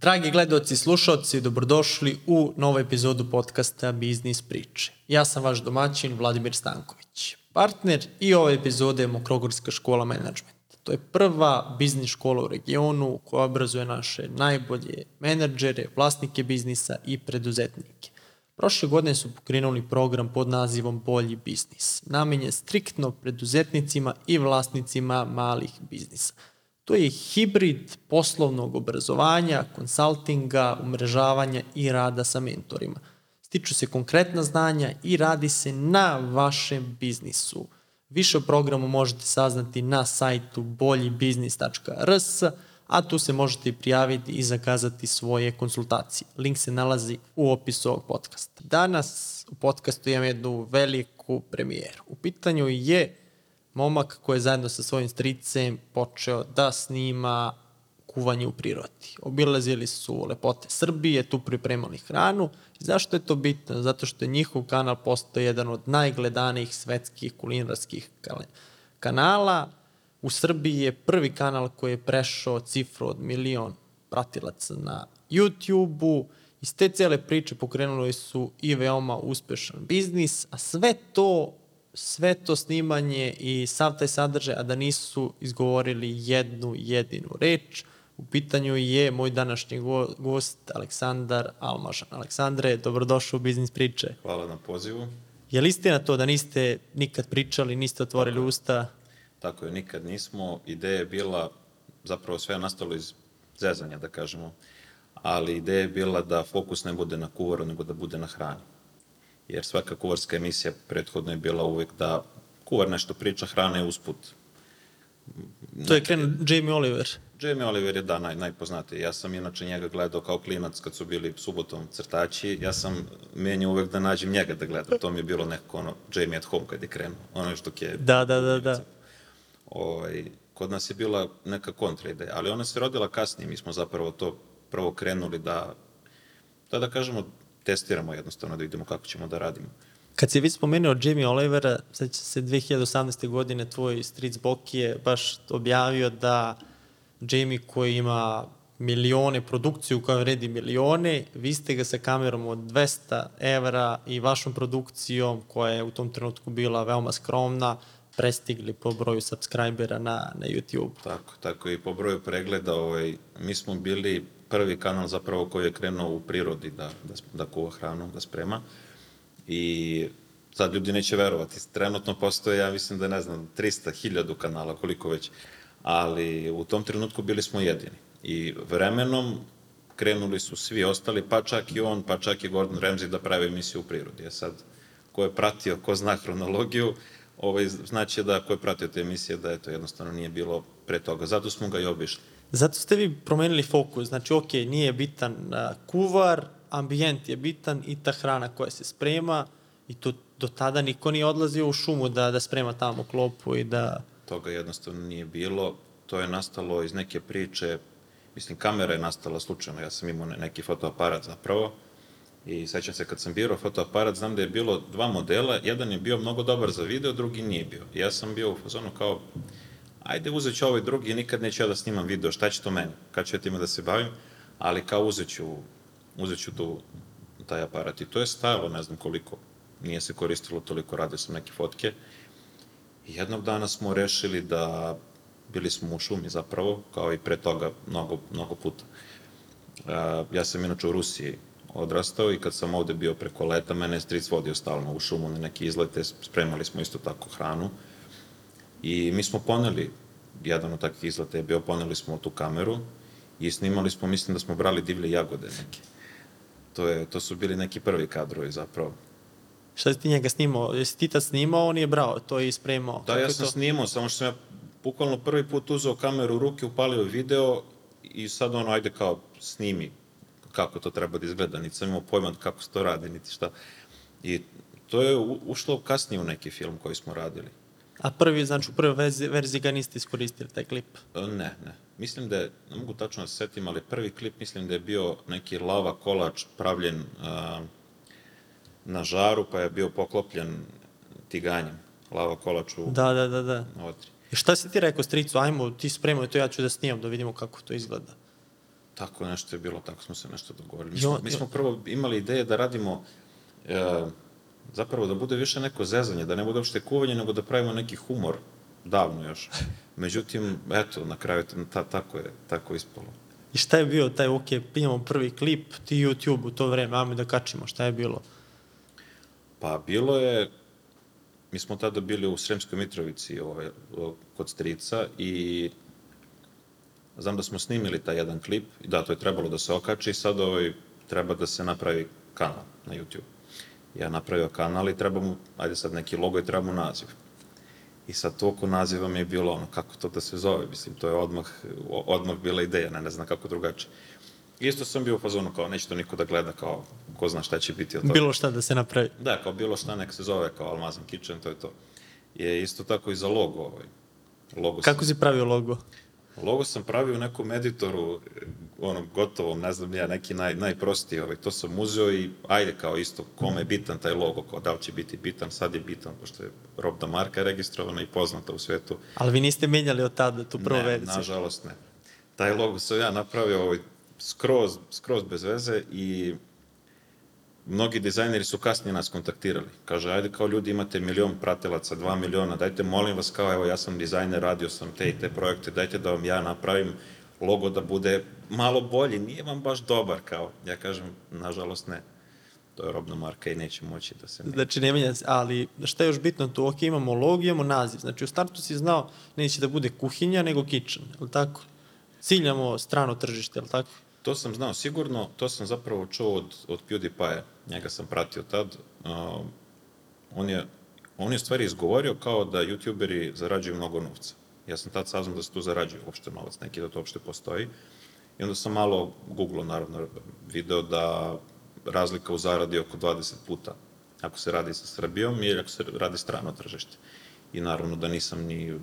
Dragi gledoci slušalci, dobrodošli u novu epizodu podcasta Biznis priče. Ja sam vaš domaćin Vladimir Stanković. Partner i ove epizode je Mokrogorska škola menadžmenta. To je prva biznis škola u regionu koja obrazuje naše najbolje menadžere, vlasnike biznisa i preduzetnike. Prošle godine su pokrenuli program pod nazivom Bolji biznis, namenjen striktno preduzetnicima i vlasnicima malih biznisa – To je hibrid poslovnog obrazovanja, konsultinga, umrežavanja i rada sa mentorima. Stiču se konkretna znanja i radi se na vašem biznisu. Više o programu možete saznati na sajtu boljibiznis.rs, a tu se možete prijaviti i zakazati svoje konsultacije. Link se nalazi u opisu ovog podcasta. Danas u podcastu imam jednu veliku premijeru. U pitanju je momak koji je zajedno sa svojim stricem počeo da snima kuvanje u prirodi. Obilazili su lepote Srbije, tu pripremali hranu. Zašto je to bitno? Zato što je njihov kanal postao jedan od najgledanijih svetskih kulinarskih kanala. U Srbiji je prvi kanal koji je prešao cifru od milion pratilaca na YouTube-u. Iz te cele priče pokrenuli su i veoma uspešan biznis, a sve to sve to snimanje i sav taj sadržaj, a da nisu izgovorili jednu jedinu reč. U pitanju je moj današnji gost Aleksandar Almažan. Aleksandre, dobrodošao u Biznis priče. Hvala na pozivu. Je li istina to da niste nikad pričali, niste otvorili Tako usta? Tako je, nikad nismo. Ideja je bila, zapravo sve je nastalo iz zezanja, da kažemo, ali ideja je bila da fokus ne bude na kuvaru, nego da bude na hrani jer svaka kuvarska emisija prethodno je bila uvek da kuvar nešto priča, hrana je usput. To je krenuo Jamie Oliver. Jamie Oliver je, da, naj, najpoznatiji. Ja sam inače njega gledao kao klinac kad su bili subotom crtači. Ja sam menio uvek da nađem njega da gledam. To mi je bilo nekako ono, Jamie at home kad je krenuo. Ono što je... Da, da, da, da. Ovaj, kod nas je bila neka kontra ideja, ali ona se rodila kasnije. Mi smo zapravo to prvo krenuli da, da da kažemo, testiramo jednostavno da vidimo kako ćemo da radimo. Kad si vi spomenuo Jamie Olivera, sad se 2018. godine tvoj stric Boki je baš objavio da Jamie koji ima milione, produkciju koja vredi milione, vi ste ga sa kamerom od 200 evra i vašom produkcijom koja je u tom trenutku bila veoma skromna, prestigli po broju subscribera na, na YouTube. Tako, tako i po broju pregleda, ovaj, mi smo bili prvi kanal zapravo koji je krenuo u prirodi da, da, da kuva hranu, da sprema. I sad ljudi neće verovati. Trenutno postoje, ja mislim da ne znam, 300, 1000 kanala, koliko već. Ali u tom trenutku bili smo jedini. I vremenom krenuli su svi ostali, pa čak i on, pa čak i Gordon Ramsay da pravi emisiju u prirodi. Ja sad, ko je pratio, ko zna hronologiju, ovaj, znači da ko je pratio te emisije, da eto, jednostavno nije bilo pre toga. Zato smo ga i obišli. Zato ste vi promenili fokus. Znači, ok, nije bitan kuvar, ambijent je bitan i ta hrana koja se sprema i to do tada niko nije odlazio u šumu da, da sprema tamo klopu i da... Toga jednostavno nije bilo. To je nastalo iz neke priče, mislim, kamera je nastala slučajno, ja sam imao neki fotoaparat zapravo i sećam se kad sam birao fotoaparat, znam da je bilo dva modela, jedan je bio mnogo dobar za video, drugi nije bio. Ja sam bio u fazonu kao, ajde uzet ću ovaj drugi, nikad neću ja da snimam video, šta će to meni, kad ću ja time da se bavim, ali kao uzet ću, uzet ću tu, taj aparat. I to je stajalo, ne znam koliko, nije se koristilo toliko, radio sam neke fotke. I jednog dana smo rešili da, bili smo u šumi zapravo, kao i pre toga mnogo, mnogo puta. ja sam inače u Rusiji odrastao i kad sam ovde bio preko leta, mene je stric vodio stalno u šumu na neke izlete, spremali smo isto tako hranu. I mi smo poneli, jedan od takvih izleta je bio, poneli smo tu kameru i snimali smo, mislim da smo brali divlje jagode neke. To, je, to su bili neki prvi kadrovi zapravo. Šta si ti njega snimao? Jesi ti tad snimao, on je brao, to je ispremao? Da, ja sam to? snimao, samo što sam ja bukvalno prvi put uzao kameru u ruke, upalio video i sad ono, ajde kao, snimi kako to treba da izgleda, niti sam imao pojma kako se to radi, niti šta. I to je ušlo kasnije u neki film koji smo radili. A prvi, znači u prvoj verziji, verziji ga niste iskoristili, taj klip? E, ne, ne. Mislim da je, ne mogu tačno da se setim, ali prvi klip mislim da je bio neki lava kolač pravljen a, na žaru, pa je bio poklopljen tiganjem. Lava kolač u... Da, da, da, da. I šta si ti rekao stricu, ajmo, ti spremaj to, ja ću da snimam, da vidimo kako to izgleda. Tako nešto je bilo, tako smo se nešto dogovorili. Mi smo, on- mi smo prvo imali ideje da radimo, e, zapravo da bude više neko zezanje, da ne bude uopšte kuvanje, nego da pravimo neki humor, davno još. Međutim, eto, na kraju ta, tako je, tako je ispalo. I šta je bio taj, ok, imamo prvi klip, ti YouTube u to vreme, ajme da kačimo, šta je bilo? Pa bilo je, mi smo tada bili u Sremskoj Mitrovici ovaj, kod strica i znam da smo snimili taj jedan klip da, to je trebalo da se okači i sad ovaj, treba da se napravi kanal na YouTube. Ja napravio kanal i treba mu, ajde sad neki logo i treba mu naziv. I sad to oko naziva mi je bilo ono, kako to da se zove, mislim, to je odmah, odmah bila ideja, ne, ne znam kako drugačije. Isto sam bio u fazonu kao, neće to niko da gleda, kao, ko zna šta će biti od toga. Bilo šta da se napravi. Da, kao bilo šta nek se zove kao Almazan Kitchen, to je to. Je isto tako i za logo. Ovaj. Logo, Kako sam, si pravio logo? Logo sam pravio u nekom editoru, ono, gotovom, ne znam ja, neki naj, najprostiji. Ovaj. To sam uzeo i ajde kao isto, kome je bitan taj logo, kao da li će biti bitan, sad je bitan, pošto je robna marka registrovana i poznata u svetu. Ali vi niste menjali od tada tu prvu ne, verziju. nažalost ne. Taj logo sam ja napravio ovaj, skroz, skroz bez veze i mnogi dizajneri su kasnije nas kontaktirali. Kaže, ajde kao ljudi imate milion pratilaca, dva miliona, dajte molim vas kao, evo ja sam dizajner, radio sam te i te projekte, dajte da vam ja napravim logo da bude malo bolji, nije vam baš dobar kao. Ja kažem, nažalost ne. To je robna marka i neće moći da se menja. Znači, ne menja se, ali šta je još bitno tu? Ok, imamo logo, imamo naziv. Znači, u startu si znao, neće da bude kuhinja, nego kitchen, je li tako? Ciljamo strano tržište, je li tako? To sam znao sigurno, to sam zapravo čuo od, od PewDiePie, njega sam pratio tad. Uh, on, je, on je stvari izgovorio kao da youtuberi zarađuju mnogo novca. Ja sam tad saznao da se tu zarađuje uopšte novac, neki da to uopšte postoji. I onda sam malo googlao, naravno, video da razlika u zaradi oko 20 puta ako se radi sa Srbijom ili ako se radi strano tržište. I naravno da nisam ni...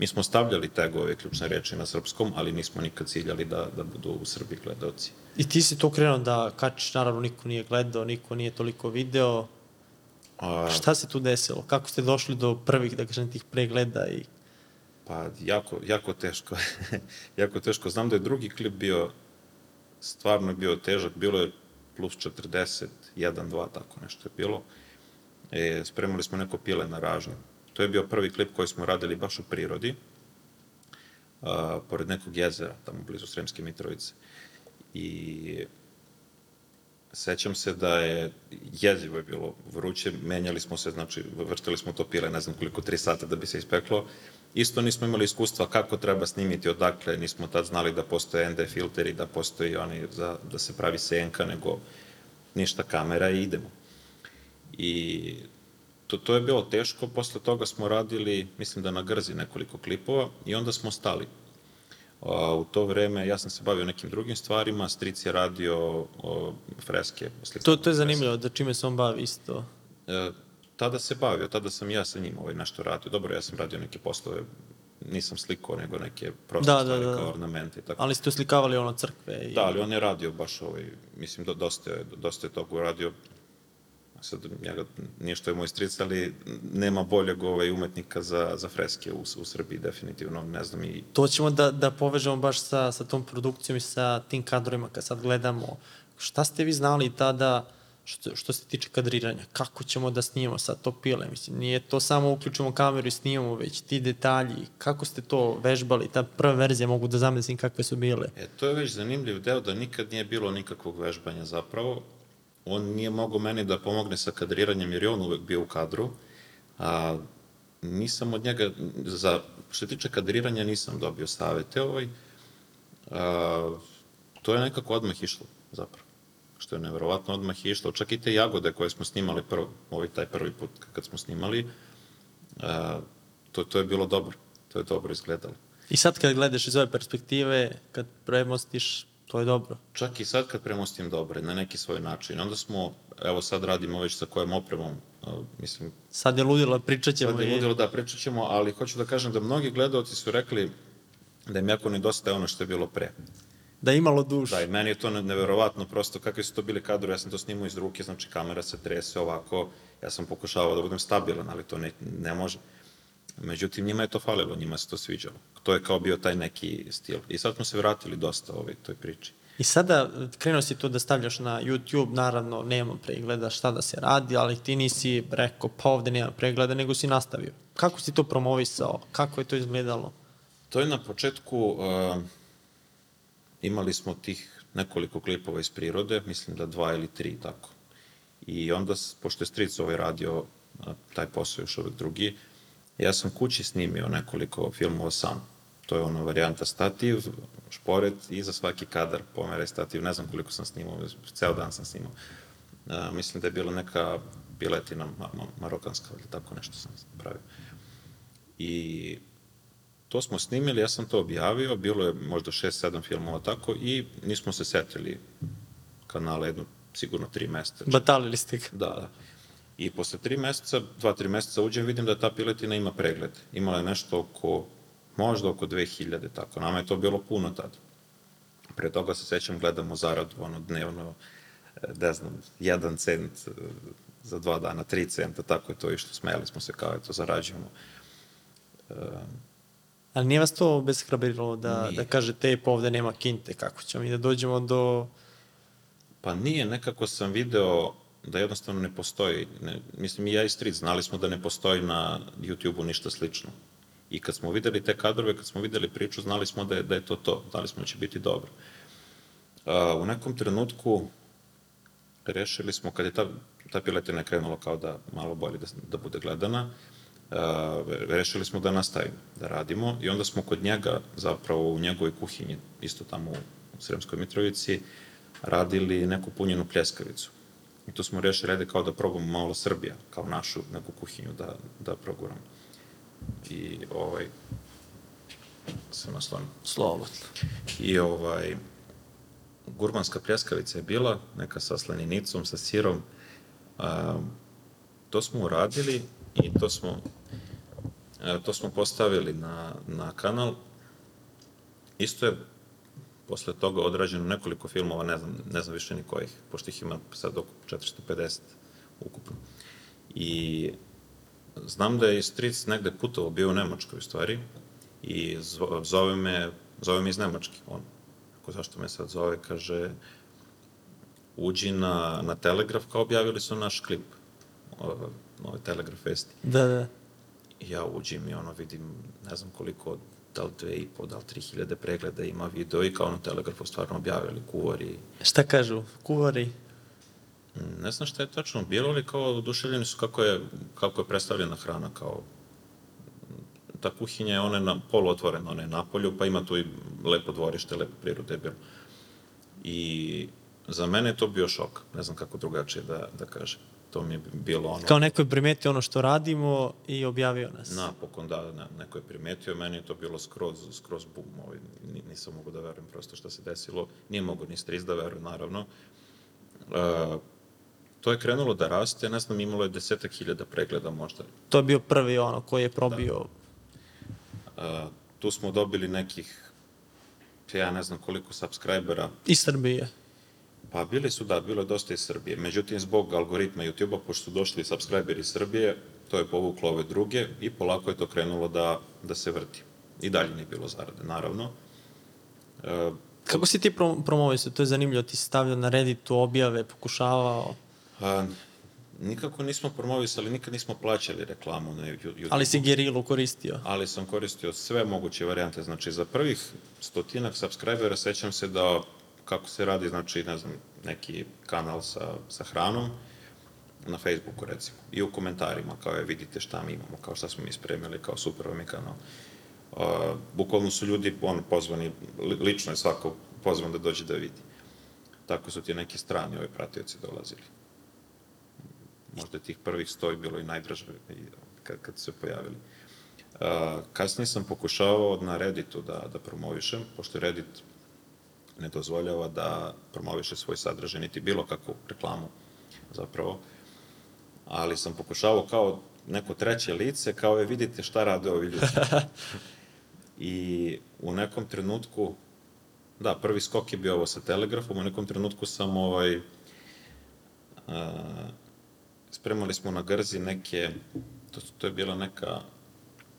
Mi smo stavljali tagove, ključne reči na srpskom, ali nismo nikad ciljali da, da budu u Srbiji gledaoci. I ti si to krenuo da kačiš, naravno niko nije gledao, niko nije toliko video. A, Šta se tu desilo? Kako ste došli do prvih, da kažem, tih pregleda i Pa jako, jako teško. jako teško. Znam da je drugi klip bio, stvarno je bio težak, bilo je plus 40, 1, 2, tako nešto je bilo. E, spremali smo neko pile na ražnju. To je bio prvi klip koji smo radili baš u prirodi, a, pored nekog jezera, tamo blizu Sremske Mitrovice. I sećam se da je jezivo je bilo vruće, menjali smo se, znači vrtili smo to pile ne znam koliko, tri sata da bi se ispeklo. Isto nismo imali iskustva kako treba snimiti, odakle, nismo tad znali da postoje ND filteri, da postoji oni za, da se pravi senka, nego ništa kamera i idemo. I to, to je bilo teško, posle toga smo radili, mislim da na Grzi nekoliko klipova i onda smo stali. U to vreme ja sam se bavio nekim drugim stvarima, Stric je radio o, freske. to, to je zanimljivo, da čime se on bavi isto. E, tada se bavio, tada sam ja sa njim ovaj nešto radio. Dobro, ja sam radio neke poslove, nisam slikao, nego neke proste Da, da, stvari da. kao ornamente i tako. Ali ste oslikavali ono crkve i... Da, ali on je radio baš ovaj, mislim, do, dosta, je, dosta je toga uradio. Sad, njega, nije što je moj stric, ali nema boljeg ovaj, umetnika za, za freske u, u Srbiji, definitivno, ne znam, i To ćemo da, da povežemo baš sa, sa tom produkcijom i sa tim kadrovima kad sad gledamo. Šta ste vi znali tada što, što se tiče kadriranja? Kako ćemo da snimamo sad to pile? Mislim, nije to samo uključimo kameru i snimamo, već ti detalji. Kako ste to vežbali? Ta prva verzija mogu da zamislim kakve su bile. E, to je već zanimljiv deo da nikad nije bilo nikakvog vežbanja zapravo. On nije mogao meni da pomogne sa kadriranjem jer je on uvek bio u kadru. A, nisam od njega, za, što se tiče kadriranja nisam dobio savete ovaj. A, to je nekako odmah išlo zapravo. Što je neverovatno odmah išlo. Čak i te jagode koje smo snimali prvo, ovaj taj prvi put kad smo snimali, a, to, to je bilo dobro. To je dobro izgledalo. I sad kad gledaš iz ove perspektive, kad premostiš, to je dobro. Čak i sad kad premostim dobre, na neki svoj način. Onda smo, evo sad radimo već sa kojom opremom, mislim, Sad je ludilo, pričat ćemo sad je i... ludilo da pričat ćemo, ali hoću da kažem da mnogi gledalci su rekli da im jako nedostaje ono što je bilo pre. Da je imalo dušu. Da, i meni je to ne- neverovatno, prosto kakvi su to bili kadrovi, ja sam to snimao iz ruke, znači kamera se trese ovako, ja sam pokušavao da budem stabilan, ali to ne, ne može. Međutim, njima je to falilo, njima se to sviđalo. To je kao bio taj neki stil. I sad smo se vratili dosta ovoj toj priči. I sada krenuo si to da stavljaš na YouTube, naravno nema pregleda šta da se radi, ali ti nisi rekao pa ovde nema pregleda, nego si nastavio. Kako si to promovisao? Kako je to izgledalo? To je na početku, uh, imali smo tih nekoliko klipova iz prirode, mislim da dva ili tri, tako. I onda, pošto je Stric ovaj radio, taj posao još uvek drugi, ja sam kući snimio nekoliko filmova sam. To je ona varijanta stativ, šporet i za svaki kadar pomeraj stativ. Ne znam koliko sam snimao, ceo dan sam snimao. Uh, mislim da je bila neka piletina ma ma marokanska ili tako nešto sam pravio. I to smo snimili, ja sam to objavio, bilo je možda 6-7 filmova tako i nismo se setili kanala jedno, sigurno tri meseca. Batalili ste ga. Da, da. I posle tri meseca, dva, tri meseca uđem, vidim da ta piletina ima pregled. Imala je nešto oko, možda oko 2000, tako. Nama je to bilo puno tada. Pre toga se sećam, gledamo zaradu, ono, dnevno, ne znam, jedan cent e, za dva dana, tri centa, tako je to išto, smeli smo se kao, eto, zarađujemo. E, Ali nije vas to obeshrabrilo da, nije. da kažete, pa ovde nema kinte, kako ćemo i da dođemo do... Pa nije, nekako sam video da jednostavno ne postoji. Ne, mislim, i ja i Street znali smo da ne postoji na YouTube-u ništa slično. I kad smo videli te kadrove, kad smo videli priču, znali smo da je, da je to to. Znali smo da će biti dobro. A, u nekom trenutku rešili smo, kad je ta, ta piletina krenula kao da malo bolje da, da bude gledana, a, rešili smo da nastavimo, da radimo i onda smo kod njega, zapravo u njegovoj kuhinji, isto tamo u Sremskoj Mitrovici, radili neku punjenu pljeskavicu. I tu smo rešili, ajde kao da probamo malo Srbija, kao našu neku kuhinju da, da proguramo. I ovaj, se naslonim. Slobodno. I ovaj, gurmanska pljeskavica je bila, neka sa slaninicom, sa sirom. A, to smo uradili i to smo, a, to smo postavili na, na kanal. Isto je posle toga odrađeno nekoliko filmova, ne znam, ne znam više ni kojih, pošto ih ima sad oko 450 ukupno. I znam da je Stric negde putovo bio u Nemačkoj u stvari i zove me, zove me iz Nemačke, on, ako zašto me sad zove, kaže, uđi na, na Telegraf, kao objavili su naš klip, nove Telegraf vesti. Da, da. I ja uđim i ono vidim, ne znam koliko, da li dve i po, da li tri hiljade pregleda ima video i kao na Telegrafu stvarno objavili kuvari. Šta kažu, kuvari? Ne znam šta je tačno bilo, ali kao oduševljeni su kako je, kako je predstavljena hrana, kao ta kuhinja je ona na, poluotvorena, ona je na polju, pa ima tu i lepo dvorište, lepo prirode je bilo. I za mene je to bio šok, ne znam kako drugačije da, da kažem to mi je bilo ono... Kao neko je primetio ono što radimo i objavio nas. Napokon, da, ne, neko je primetio, meni je to bilo skroz, skroz bum, ovaj, nisam mogu da verujem prosto što se desilo, nije mogu ni striz da verujem, naravno. Uh, to je krenulo da raste, ne znam, imalo je desetak hiljada pregleda možda. To je bio prvi ono koji je probio... Da. Uh, tu smo dobili nekih, ja ne znam koliko subscribera. Iz Srbije. Pa bili su, da, bilo je dosta iz Srbije. Međutim, zbog algoritma YouTube-a, pošto su došli subscriberi iz Srbije, to je povuklo ove druge i polako je to krenulo da, da se vrti. I dalje nije bilo zarade, naravno. E, Kako si ti promovisao? To je zanimljivo. Ti si stavljao na Redditu objave, pokušavao? A, nikako nismo promovisali, nikad nismo plaćali reklamu na YouTube. Ali si gerilu koristio? Ali sam koristio sve moguće varijante. Znači, za prvih stotinak subscribera sećam se da kako se radi, znači, ne znam, neki kanal sa, sa hranom, na Facebooku recimo, i u komentarima, kao je vidite šta mi imamo, kao šta smo mi spremili, kao super vam je kanal. Uh, bukvalno su ljudi on, pozvani, lično je svako pozvan da dođe da vidi. Tako su ti neki strani ovi pratioci dolazili. Možda tih prvih sto je bilo i najdraže kad, kad se pojavili. Uh, kasnije sam pokušavao na Redditu da, da promovišem, pošto Reddit ne dozvoljava da promoviše svoj sadržaj, niti bilo kakvu reklamu zapravo. Ali sam pokušavao kao neko treće lice, kao je vidite šta rade ovi ljudi. I u nekom trenutku, da, prvi skok je bio ovo sa telegrafom, u nekom trenutku sam ovaj, a, spremali smo na grzi neke, to, to je bila neka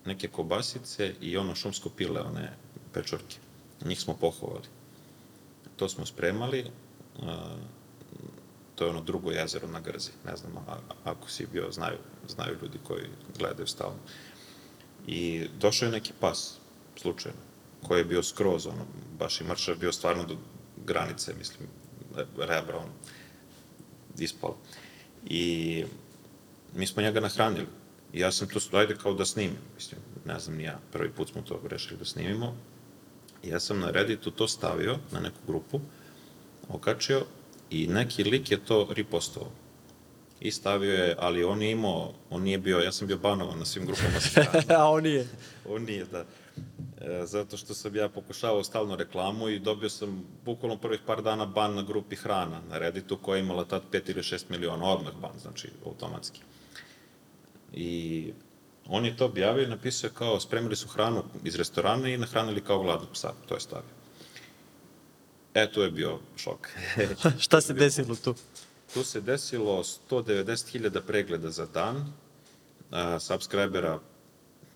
neke kobasice i ono šumsko pile, one pečurke. Njih smo pohovali. To smo spremali, to je ono drugo jezero na Grzi, ne znam, a, ako si bio, znaju, znaju ljudi koji gledaju stalno. I došao je neki pas, slučajno, koji je bio skroz, ono, baš i mršav, bio stvarno do granice, mislim, rebra, ono, ispalo. I mi smo njega nahranili. I ja sam to, ajde kao da snimim, mislim, ne znam ni ja, prvi put smo to rešili da snimimo. Ja sam na Redditu to stavio na neku grupu, okačio i neki lik je to ripostovao. I stavio je, ali on je imao, on nije bio, ja sam bio banovan na svim grupama A on je. On nije, da. E, zato što sam ja pokušavao stalno reklamu i dobio sam bukvalno prvih par dana ban na grupi hrana na Redditu koja je imala tad 5 ili 6 miliona, odmah ban, znači automatski. I on je to objavio i napisao je kao spremili su hranu iz restorana i nahranili kao gladnog psa, to je stavio. E, tu je bio šok. Šta se desilo tu? Tu se desilo 190.000 pregleda za dan, a, subscribera,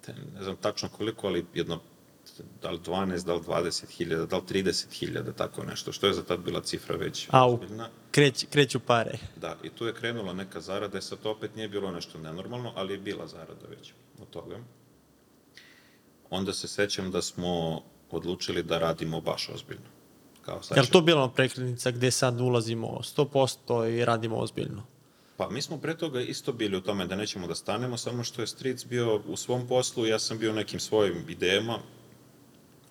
ne znam tačno koliko, ali jedno, da li 12, da li 20.000, da li 30.000, tako nešto, što je za tad bila cifra već Au. ozbiljna. Kreć, kreću pare. Da, i tu je krenula neka zarada, i sad opet nije bilo nešto nenormalno, ali je bila zarada već od toga. Onda se sećam da smo odlučili da radimo baš ozbiljno. Kao sad Je li ćemo- to bila prekretnica gde sad ulazimo 100% i radimo ozbiljno? Pa mi smo pre toga isto bili u tome da nećemo da stanemo, samo što je Stric bio u svom poslu, ja sam bio nekim svojim idejama.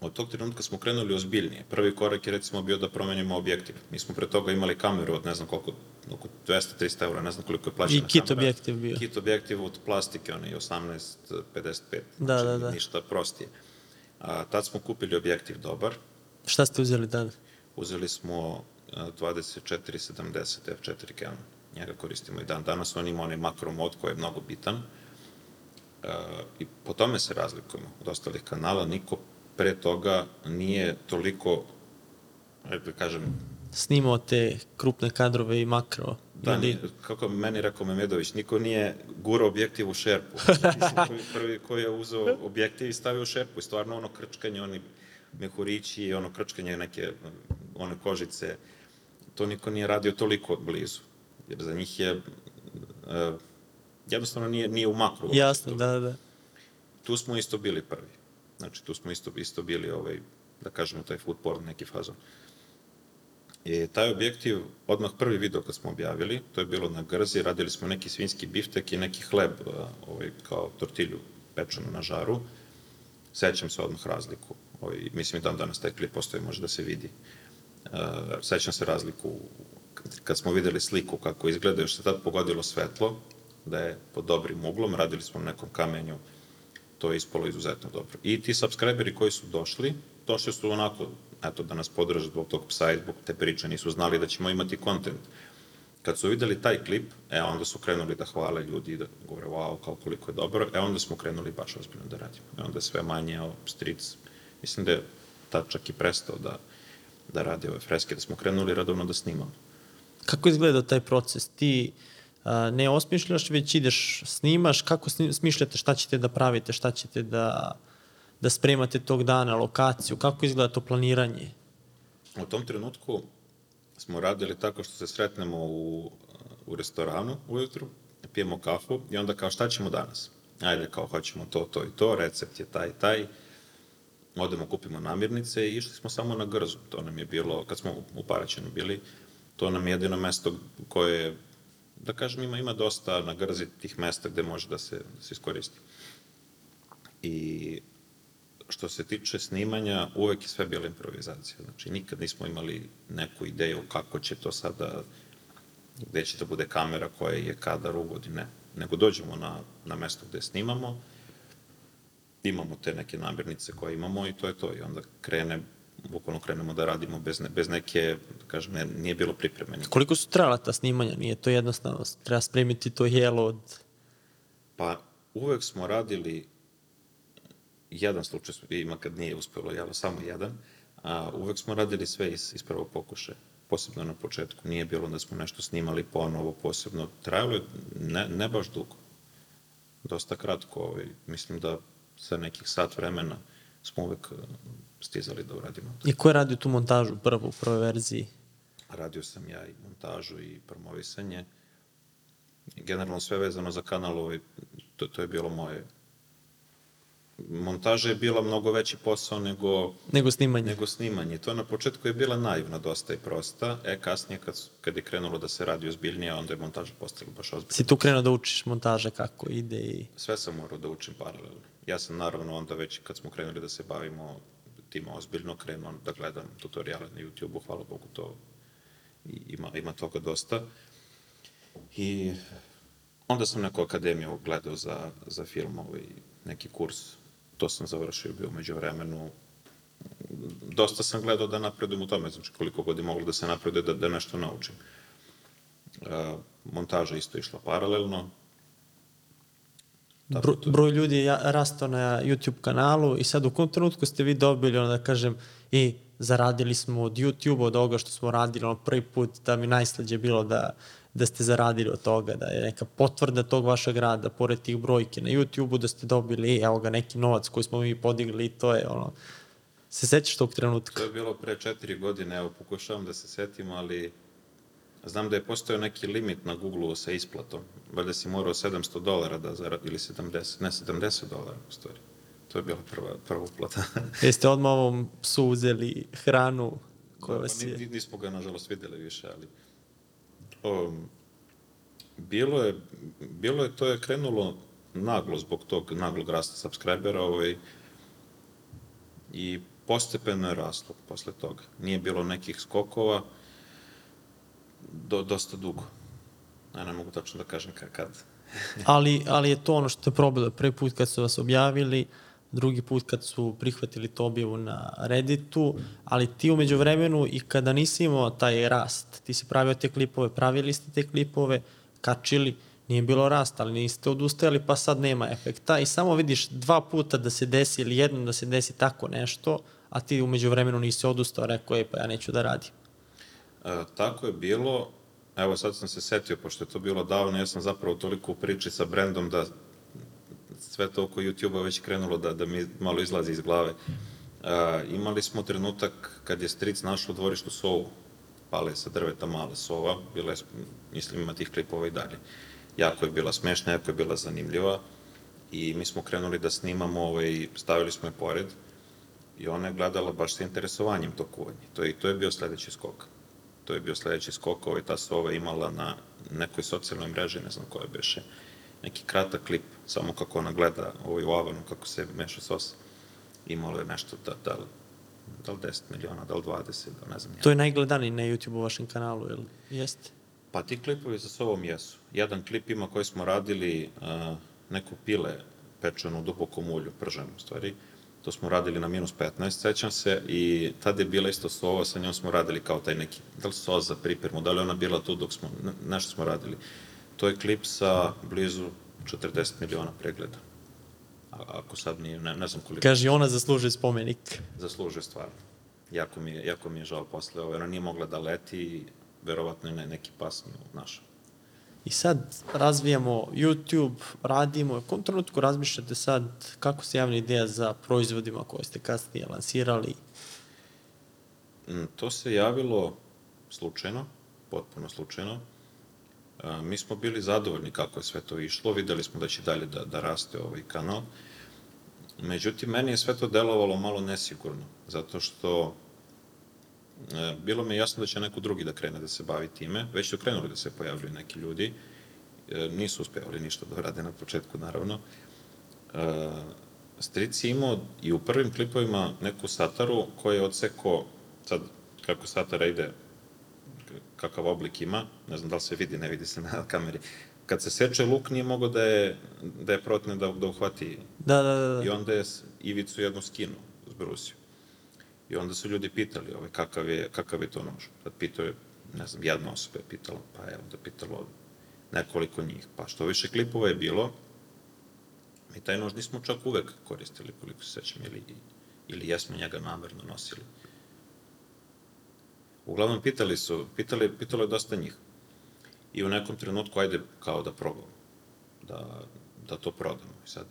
Od tog trenutka smo krenuli ozbiljnije. Prvi korak je recimo bio da promenimo objektiv. Mi smo pre toga imali kameru od ne znam koliko, oko 200-300 eura, ne znam koliko je plaćena I kit kamera. objektiv bio. Kit objektiv od plastike, onaj 18-55. Da, znači, da, da. Ništa prostije. A, tad smo kupili objektiv dobar, Šta ste uzeli dan? Uzeli smo a, 2470 f4 Canon. Njega koristimo i dan danas. On ima onaj makro mod koji je mnogo bitan. E, I po tome se razlikujemo od ostalih kanala. Niko pre toga nije toliko, ajde da kažem, Snimao te krupne kadrove i makro. da, ili- kako meni rekao Memedović, niko nije gurao objektiv u šerpu. Mislim, prvi, prvi koji je uzeo objektiv i stavio u šerpu i stvarno ono krčkanje, oni mehurići, ono krčkanje neke, one kožice, to niko nije radio toliko blizu. Jer za njih je, uh, jednostavno nije, nije u makru. uopšte Jasno, to. da, da. Tu smo isto bili prvi. Znači, tu smo isto, isto bili, ovaj, da kažemo, taj food porn, neki fazon. I taj objektiv, odmah prvi video kad smo objavili, to je bilo na Grzi, radili smo neki svinski biftek i neki hleb, ovaj, kao tortilju pečenu na žaru. Sećam se odmah razliku. Ovaj, mislim i dan danas taj klip postoji, može da se vidi. Uh, sećam se razliku kad smo videli sliku kako izgleda, još se tad pogodilo svetlo, da je pod dobrim uglom, radili smo na nekom kamenju, to je ispalo izuzetno dobro. I ti subscriberi koji su došli, došli su onako, eto, da nas podrže zbog tog psa i zbog te priče, nisu znali da ćemo imati kontent. Kad su videli taj klip, e, onda su krenuli da hvale ljudi da govore, wow, kao koliko je dobro, e, onda smo krenuli baš ozbiljno da radimo. E, onda sve manje, o, stric, mislim da je tad čak i prestao da, da radi ove freske, da smo krenuli radovno da snimamo. Kako izgleda taj proces? Ti a, ne osmišljaš, već ideš, snimaš, kako smišljate šta ćete da pravite, šta ćete da, da spremate tog dana, lokaciju, kako izgleda to planiranje? U tom trenutku smo radili tako što se sretnemo u, u restoranu ujutru, pijemo kafu i onda kao šta ćemo danas? Ajde, kao hoćemo to, to i to, recept je taj, taj. Odemo, kupimo namirnice i išli smo samo na Grzu. To nam je bilo, kad smo u- Paraćinu bili, to nam je jedino mesto koje je, da kažem, ima, ima dosta na Grzi tih mesta gde može da se, da se iskoristi. I što se tiče snimanja, uvek je sve bila improvizacija. Znači, nikad nismo imali neku ideju kako će to sada, gde će da bude kamera koja je kadar uvodi, ne. Nego dođemo na, na mesto gde snimamo, imamo te neke namirnice koje imamo i to je to. I onda krene, bukvalno krenemo da radimo bez, ne, bez neke, da kažem, ne, nije bilo pripreme. Koliko su trajala ta snimanja? Nije to jednostavno. Treba spremiti to jelo od... Pa uvek smo radili, jedan slučaj ima kad nije uspelo, jel, samo jedan, a uvek smo radili sve iz, iz prvog pokušaja, posebno na početku. Nije bilo da smo nešto snimali ponovo, posebno. Trajalo je ne, ne baš dugo. Dosta kratko, ovaj, mislim da sa nekih sat vremena smo uvek stizali da uradimo to. I ko je radio tu montažu prvu, u prvoj verziji? Radio sam ja i montažu i promovisanje. Generalno sve vezano za kanal, ovaj, to, to je bilo moje montaža je bila mnogo veći posao nego, Nego snimanje. nego snimanje. To na početku je bila naivna dosta i prosta, e kasnije kad, kad je krenulo da se radi ozbiljnije, onda je montaža postala baš ozbiljna. Si tu krenuo da učiš montaže kako ide i... Sve sam morao da učim paralelno. Ja sam naravno onda već kad smo krenuli da se bavimo time ozbiljno, krenuo da gledam tutoriale na YouTube-u, hvala Bogu to i ima, ima toga dosta. I onda sam neku akademiju gledao za, za film, ovaj, neki kurs, to sam završio, bio među vremenu. Dosta sam gledao da napredujem u tome, znači koliko god je moglo da se napreduje, da, da nešto naučim. E, montaža isto išla paralelno, Bro, broj ljudi je ja- rastao na YouTube kanalu i sad u kom trenutku ste vi dobili, ono da kažem, i zaradili smo od YouTube, od ovoga što smo radili, ono prvi put da mi najslađe bilo da, da ste zaradili od toga, da je neka potvrda tog vašeg rada, pored tih brojke na YouTube-u, da ste dobili, evo ga, neki novac koji smo mi podigli i to je, ono, se sećaš tog trenutka? To je bilo pre četiri godine, evo pokušavam da se setim, ali znam da je postojao neki limit na Google-u sa isplatom. Valjda si morao 700 dolara da zaradi, ili 70, ne 70 dolara u stvari. To je bila prva, prva uplata. Jeste odmah ovom psu uzeli hranu koja Da, vas pa je... ni- nismo ga, nažalost, videli više, ali... Um, bilo je, bilo je, to je krenulo naglo zbog tog naglog rasta subscribera, ovaj, i postepeno je raslo posle toga. Nije bilo nekih skokova, do, dosta dugo. Ja ne mogu tačno da kažem ka- kad. ali, ali je to ono što je probilo. Prvi put kad su vas objavili, drugi put kad su prihvatili to objavu na Redditu, ali ti umeđu vremenu i kada nisi imao taj rast, ti si pravio te klipove, pravili ste te klipove, kačili, nije bilo rasta, ali niste odustajali, pa sad nema efekta i samo vidiš dva puta da se desi ili jednom da se desi tako nešto, a ti umeđu vremenu nisi odustao, rekao je pa ja neću da radim. E, tako je bilo, evo sad sam se setio, pošto je to bilo davno, ja sam zapravo toliko u priči sa brendom da sve to oko YouTube-a već krenulo da, da mi malo izlazi iz glave. E, imali smo trenutak kad je stric našao u dvorištu sovu, pale sa drveta mala sova, bila je, mislim ima tih klipova i dalje. Jako je bila smešna, jako je bila zanimljiva i mi smo krenuli da snimamo, ovaj, stavili smo je pored i ona je gledala baš sa interesovanjem to kuvanje. To je, to je bio sledeći skok. To je bio sledeći skok, ovaj, ta sova imala na nekoj socijalnoj mreži, ne znam koja beše, neki kratak klip, samo kako ona gleda ovaj, u avanu, kako se meša sos. Imalo je nešto, da, da, da li 10 miliona, da li 20, da ne znam. ja. To je najgledaniji na YouTube u vašem kanalu, jel? Jeste? Pa ti klipovi sa sobom jesu. Jedan klip ima koji smo radili uh, neko pile pečeno u dubokom ulju, prženo u stvari. To smo radili na minus 15, sećam se, i tada je bila isto sova, sa njom smo radili kao taj neki, da li sos za pripremu, da li ona bila tu dok smo, ne, nešto smo radili. To je klip sa blizu 40 miliona pregleda. A, ako sad nije, ne, ne znam koliko Kaže, ona zaslužuje spomenik. zaslužuje stvarno. Jako mi je, jako mi je žao posle ove, ona nije mogla da leti verovatno je ne, neki pas nju našao. I sad razvijamo YouTube, radimo. U kom trenutku razmišljate sad kako se javna ideja za proizvodima koje ste kasnije lansirali? Mm, To se javilo slučajno, potpuno slučajno. Mi smo bili zadovoljni kako je sve to išlo, videli smo da će dalje da, da raste ovaj kanal. Međutim, meni je sve to delovalo malo nesigurno, zato što bilo mi je jasno da će neko drugi da krene da se bavi time, već su krenuli da se pojavljuju neki ljudi, e, nisu uspevali ništa da rade na početku, naravno. E, Stric je imao i u prvim klipovima neku sataru koja je odseko, sad kako satara ide, kakav oblik ima, ne znam da li se vidi, ne vidi se na kameri, kad se seče luk nije mogao da je, da je protne da, da uhvati Da, da, da. I da. onda je ivicu jednu skinu, zbrusio. I onda su ljudi pitali ovaj, kakav, je, kakav je to nož. Tad pitao je, ne znam, jedna osoba je pitala, pa je onda pitalo nekoliko njih. Pa što više klipova je bilo, mi taj nož nismo čak uvek koristili, koliko se sećam, ili, ili jesmo njega namerno nosili. Uglavnom pitali su, pitali, pitalo je dosta njih. I u nekom trenutku, ajde kao da probamo, da, da to prodamo. I sad,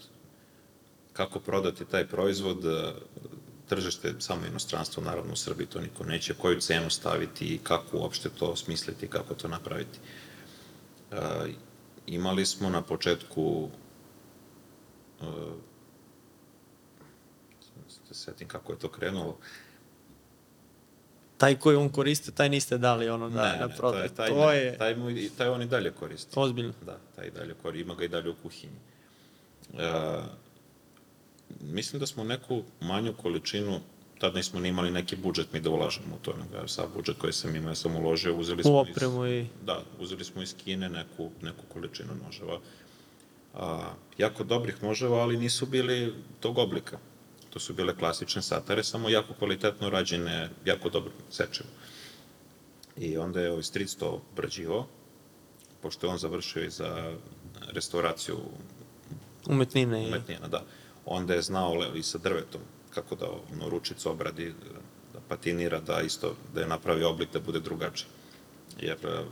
kako prodati taj proizvod, tržište samo inostranstvo, naravno u Srbiji to niko neće, koju cenu staviti i kako uopšte to smisliti, kako to napraviti. E, imali smo na početku e, se setim kako je to krenulo. Taj koji on koriste, taj niste dali ono da, ne, na ne, prodaj. taj, to ne, je taj, mu, taj on i dalje koristi. ozbiljno. Da, taj i dalje koristi, ima ga i dalje u kuhinji. E, mislim da smo neku manju količinu, tad nismo ni imali neki budžet mi da ulažemo u to, nego sav budžet koji sam imao, ja sam uložio, uzeli smo opremu i... iz, da, uzeli smo iz Kine neku, neku količinu noževa. A, jako dobrih noževa, ali nisu bili tog oblika. To su bile klasične satare, samo jako kvalitetno rađene, jako dobro sečivo. I onda je ovaj stric to obrađivao, pošto je on završio i za restauraciju Umetnine i... umetnina, da. Onda je znao i sa drvetom kako da ono, ručicu obradi, da patinira, da isto, da je napravi oblik da bude drugačiji. Jer e,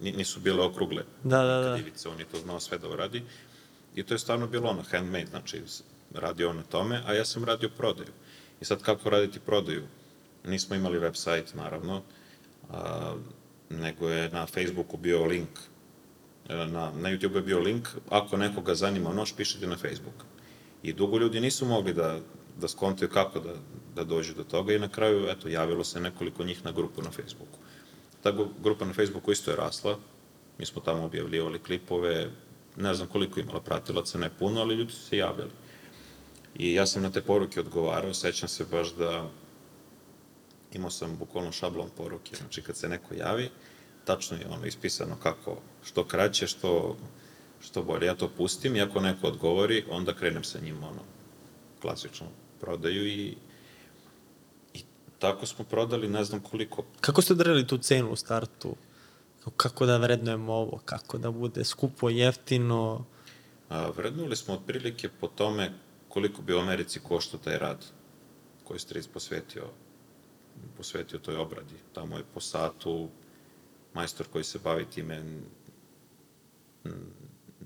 ni- nisu bile okrugle Da, da, da. ivice, on je to znao sve da uradi. I to je stvarno bilo ono, handmade, znači radio on na tome, a ja sam radio prodaju. I sad kako raditi prodaju? Nismo imali website, naravno, a, nego je na Facebooku bio link, e, na, na YouTube je bio link, ako nekoga zanima nož, pišite na Facebook. I dugo ljudi nisu mogli da, da skontaju kako da, da dođu do toga i na kraju, eto, javilo se nekoliko njih na grupu na Facebooku. Ta grupa na Facebooku isto je rasla, mi smo tamo objavljivali klipove, ne znam koliko imala pratilaca, ne puno, ali ljudi su se javljali. I ja sam na te poruke odgovarao, sećam se baš da imao sam bukvalno šablon poruke, znači kad se neko javi, tačno je ono ispisano kako, što kraće, što, što bolje. Ja to pustim i ako neko odgovori, onda krenem sa njim ono, klasičnu prodaju i, i tako smo prodali ne znam koliko, Kako ste odredili tu cenu u startu? Kako- da vrednujemo ovo? Kako da bude skupo, jeftino? A, vrednuli smo otprilike po tome koliko bi u Americi koštao taj rad koji Stric posvetio, posvetio toj obradi. Tamo je po satu majstor koji se bavi time,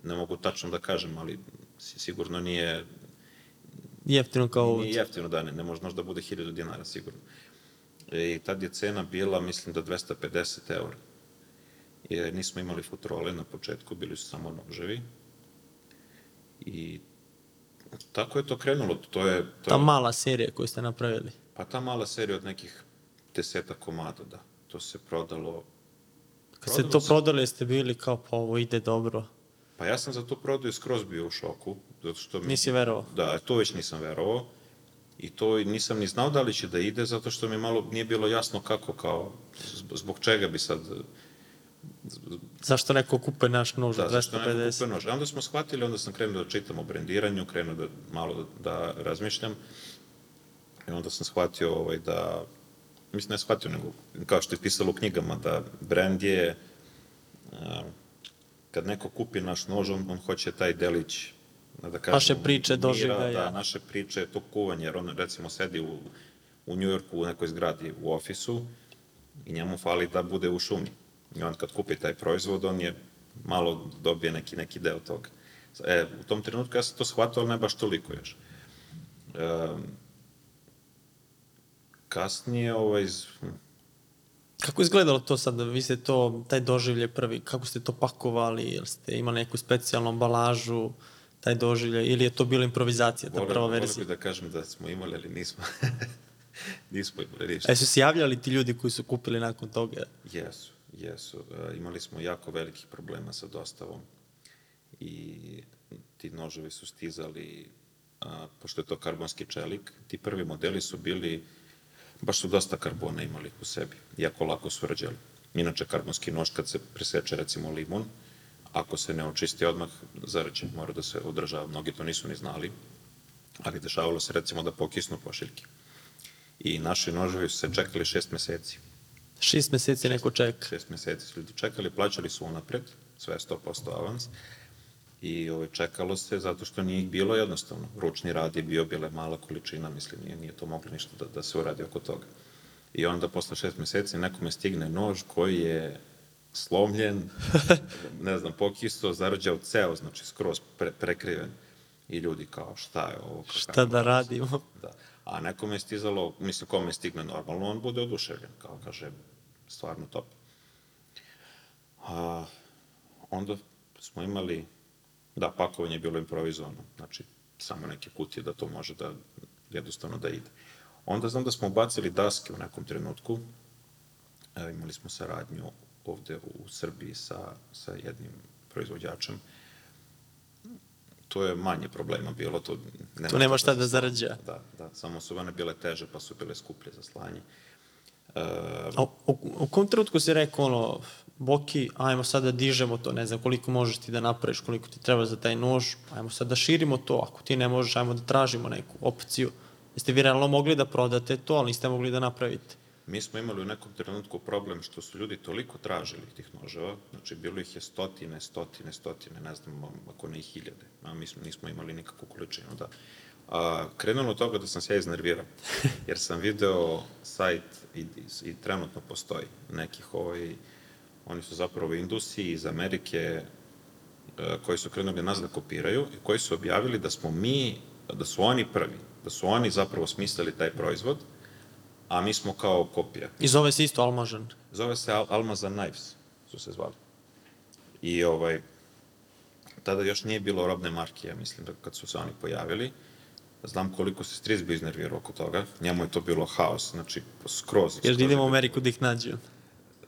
ne mogu tačno da kažem, ali si- sigurno nije, Jeftino kao ovdje. nije jeftino da ne, ne može možda bude 1000 dinara sigurno. I tad je cena bila, mislim da 250 eura. Jer nismo imali futrole na početku, bili su samo noževi. I tako je to krenulo. To je, to Ta je, mala serija koju ste napravili. pa ta mala serija od nekih deseta komada, da. To se prodalo... Kad ste to se- prodali, jeste bili kao, pa ovo ide dobro. Pa ja sam za tu prodaju skroz bio u šoku, zato što mi... Nisi verovao? Da, to već nisam verovao. I to nisam ni znao da li će da ide, zato što mi malo nije bilo jasno kako, kao, zb- zbog čega bi sad... Zašto neko kupuje naš nož Da, za zašto neko 250? kupuje nož. Onda smo shvatili, onda sam krenuo da čitam o brendiranju, krenuo da malo da, da razmišljam. I onda sam shvatio ovaj, da, mislim ne shvatio, nego kao što je pisalo u knjigama, da brand je, a, kad neko kupi naš nož, on, on hoće taj delić, da kažem, Vaše priče, doživljaja. Da, naše priče, to kuvanje, jer on recimo sedi u, u Njujorku u nekoj zgradi u ofisu i njemu fali da bude u šumi. I on kad kupi taj proizvod, on je malo dobije neki, neki deo toga. E, u tom trenutku ja sam to shvatio, ali ne baš toliko još. E, kasnije, ovaj, Kako je izgledalo to sad? Vi ste to, taj doživlje prvi, kako ste to pakovali? Jel ste imali neku specijalnu ambalažu, taj doživlje, ili je to bila improvizacija, ta prva verzija? bih da kažem da smo imali, ali nismo. nismo imali ništa. A su se javljali ti ljudi koji su kupili nakon toga? Jesu, jesu. E, imali smo jako velikih problema sa dostavom i ti noževi su stizali, a, pošto je to karbonski čelik, ti prvi modeli su bili, baš su dosta karbona imali u sebi, jako lako su rađali. Inače, karbonski nož kad se preseče recimo limun, ako se ne očisti odmah, zarađen mora da se održava. Mnogi to nisu ni znali, ali dešavalo se recimo da pokisnu pošiljke. I naši noževi su se čekali šest meseci. Šest meseci neko čeka. Šest meseci su ljudi čekali, plaćali su unapred, sve 100% avans, i ovaj, čekalo se zato što nije ih bilo jednostavno. Ručni rad je bio, bila je mala količina, mislim, nije, nije to moglo ništa da, da se uradi oko toga. I onda posle šest meseci nekome stigne nož koji je slomljen, ne znam, pokisto, zarađao ceo, znači skroz pre, prekriven. i ljudi kao šta je ovo? Šta kako da je? radimo? Da. A nekome je stizalo, mislim, kome stigne normalno, on bude oduševljen, kao kaže, stvarno top. A, onda smo imali, da, pakovanje je bilo improvizovano, znači, samo neke kutije da to može da, jednostavno da ide. Onda znam da smo bacili daske u nekom trenutku, e, imali smo saradnju ovde u Srbiji sa, sa jednim proizvođačem, to je manje problema bilo, to nema Tu nema šta da se- zarađa. Da, da, samo su one bile teže, pa su bile skuplje za slanje. E, A u, u kom trenutku si rekao ono, Boki, ajmo sad da dižemo to, ne znam koliko možeš ti da napraviš, koliko ti treba za taj nož, ajmo sad da širimo to, ako ti ne možeš, ajmo da tražimo neku opciju. Jeste vi realno mogli da prodate to, ali niste mogli da napravite. Mi smo imali u nekom trenutku problem što su ljudi toliko tražili tih noževa, znači bilo ih je stotine, stotine, stotine, ne znam, ako ne i hiljade, a mi smo, nismo imali nikakvu količinu, da. A, krenulo od toga da sam se ja iznervirao, jer sam video sajt i, i trenutno postoji nekih ovaj, oni su zapravo indusi iz Amerike e, koji su krenuli nas da kopiraju i koji su objavili da smo mi, da su oni prvi, da su oni zapravo smislili taj proizvod, a mi smo kao kopija. I zove se isto Almažan. Zove se Al Almaza Knives, su se zvali. I ovaj, tada još nije bilo robne marke, ja mislim, da kad su se oni pojavili. Znam koliko se stric bio iznervirao oko toga. Njemu je to bilo haos, znači skroz. Skroz da idemo u Ameriku da ih nađu.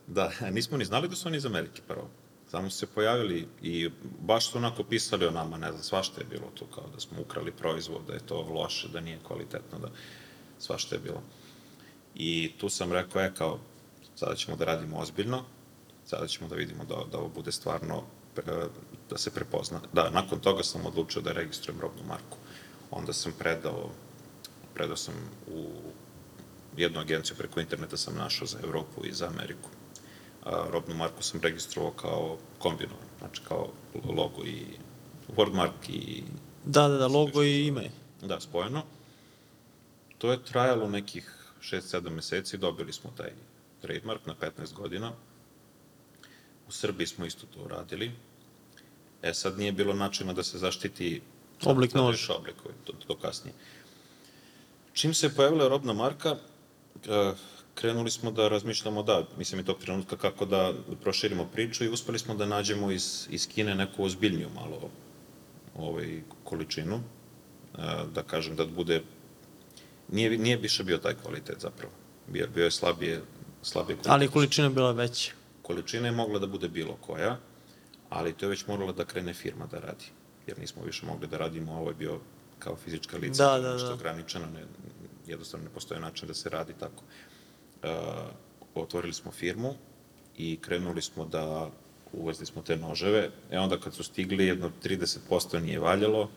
Da, nismo ni znali da su oni iz Amerike prvo. Samo su se pojavili i baš su onako pisali o nama, ne znam, svašta je bilo tu, kao da smo ukrali proizvod, da je to loše, da nije kvalitetno, da svašta je bilo. I tu sam rekao, e, kao, sada ćemo da radimo ozbiljno, sada ćemo da vidimo da, da ovo bude stvarno, da se prepozna. Da, nakon toga sam odlučio da registrujem robnu marku. Onda sam predao, predao sam u jednu agenciju preko interneta sam našao za Evropu i za Ameriku. A, robnu marku sam registrovao kao kombinovan, znači kao logo i wordmark i Da, da, da, logo i ime. da, spojeno. To je trajalo nekih 6-7 meseci, dobili smo taj trademark na 15 godina. U Srbiji smo isto to uradili. E sad nije bilo načina da se zaštiti Oblik sad noža. još oblik, to, to kasnije. Čim se pojavila robna marka, e, krenuli smo da razmišljamo da, mislim i tog trenutka kako da proširimo priču i uspeli smo da nađemo iz, iz Kine neku ozbiljniju malo ovaj, količinu, e, da kažem da bude, nije, nije više bio taj kvalitet zapravo, bio, bio je slabije, slabije kvalitet. Ali količina je bila veća. Količina je mogla da bude bilo koja, ali to je već morala da krene firma da radi, jer nismo više mogli da radimo, ovo je bio kao fizička lica, Da, da, nešto da. ograničeno, ne, jednostavno ne postoji način da se radi tako. E, otvorili smo firmu i krenuli smo da uvezli smo te noževe, e onda kad su stigli, jedno 30% nije valjalo,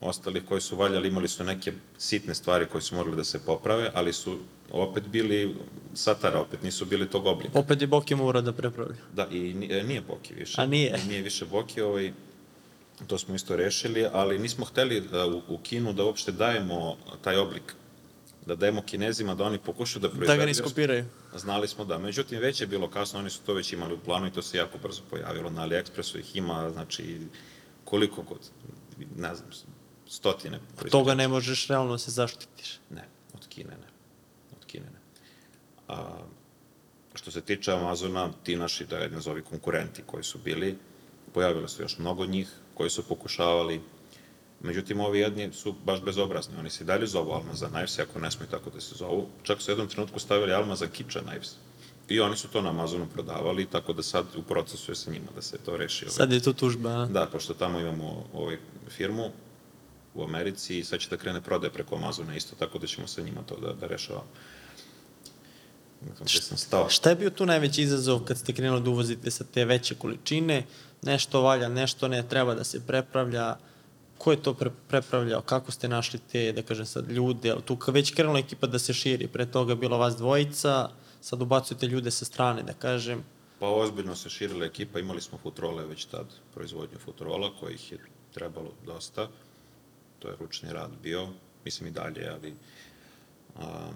ostali koji su valjali imali su neke sitne stvari koje su morali da se poprave, ali su opet bili satara, opet nisu bili tog oblika. Opet je Boki morao da prepravlja. Da, i e, nije Boki više. A nije? Nije više Boki, ovaj, to smo isto rešili, ali nismo hteli da u, u Kinu da uopšte dajemo taj oblik, da dajemo Kinezima da oni pokušaju da proizvedu. Da ga ne iskopiraju. Znali smo da, međutim već je bilo kasno, oni su to već imali u planu i to se jako brzo pojavilo. Na AliExpressu ih ima, znači, koliko god, ne znam, stotine Toga proizvođača. ne možeš realno da se zaštitiš. Ne, od Kine ne. Od Kine ne. A, što se tiče Amazona, ti naši, da je nazovi konkurenti koji su bili, pojavilo se još mnogo njih koji su pokušavali, međutim ovi jedni su baš bezobrazni, oni se i dalje zovu Almaza Knives, ako ne smiju tako da se zovu, čak su u jednom trenutku stavili Almaza Kitchen Knives. I oni su to na Amazonu prodavali, tako da sad u procesu je sa njima da se to reši. ovaj. Sad je tu tužba, a? Da, pošto tamo imamo ovaj firmu u Americi i sad će da krene prodaje preko Amazona isto, tako da ćemo sa njima to da, da rešavamo. Gde sam stao. Šta je bio tu najveći izazov kad ste krenuli da uvozite sa te veće količine? Nešto valja, nešto ne, treba da se prepravlja. Ko je to pre prepravljao? Kako ste našli te, da kažem sad, ljude? Tu već krenula ekipa da se širi. Pre toga bilo vas dvojica, sad ubacujete ljude sa strane, da kažem. Pa ozbiljno se širila ekipa, imali smo futrole već tad, proizvodnju futrola, kojih je trebalo dosta. To je ručni rad bio, mislim i dalje, ali... A,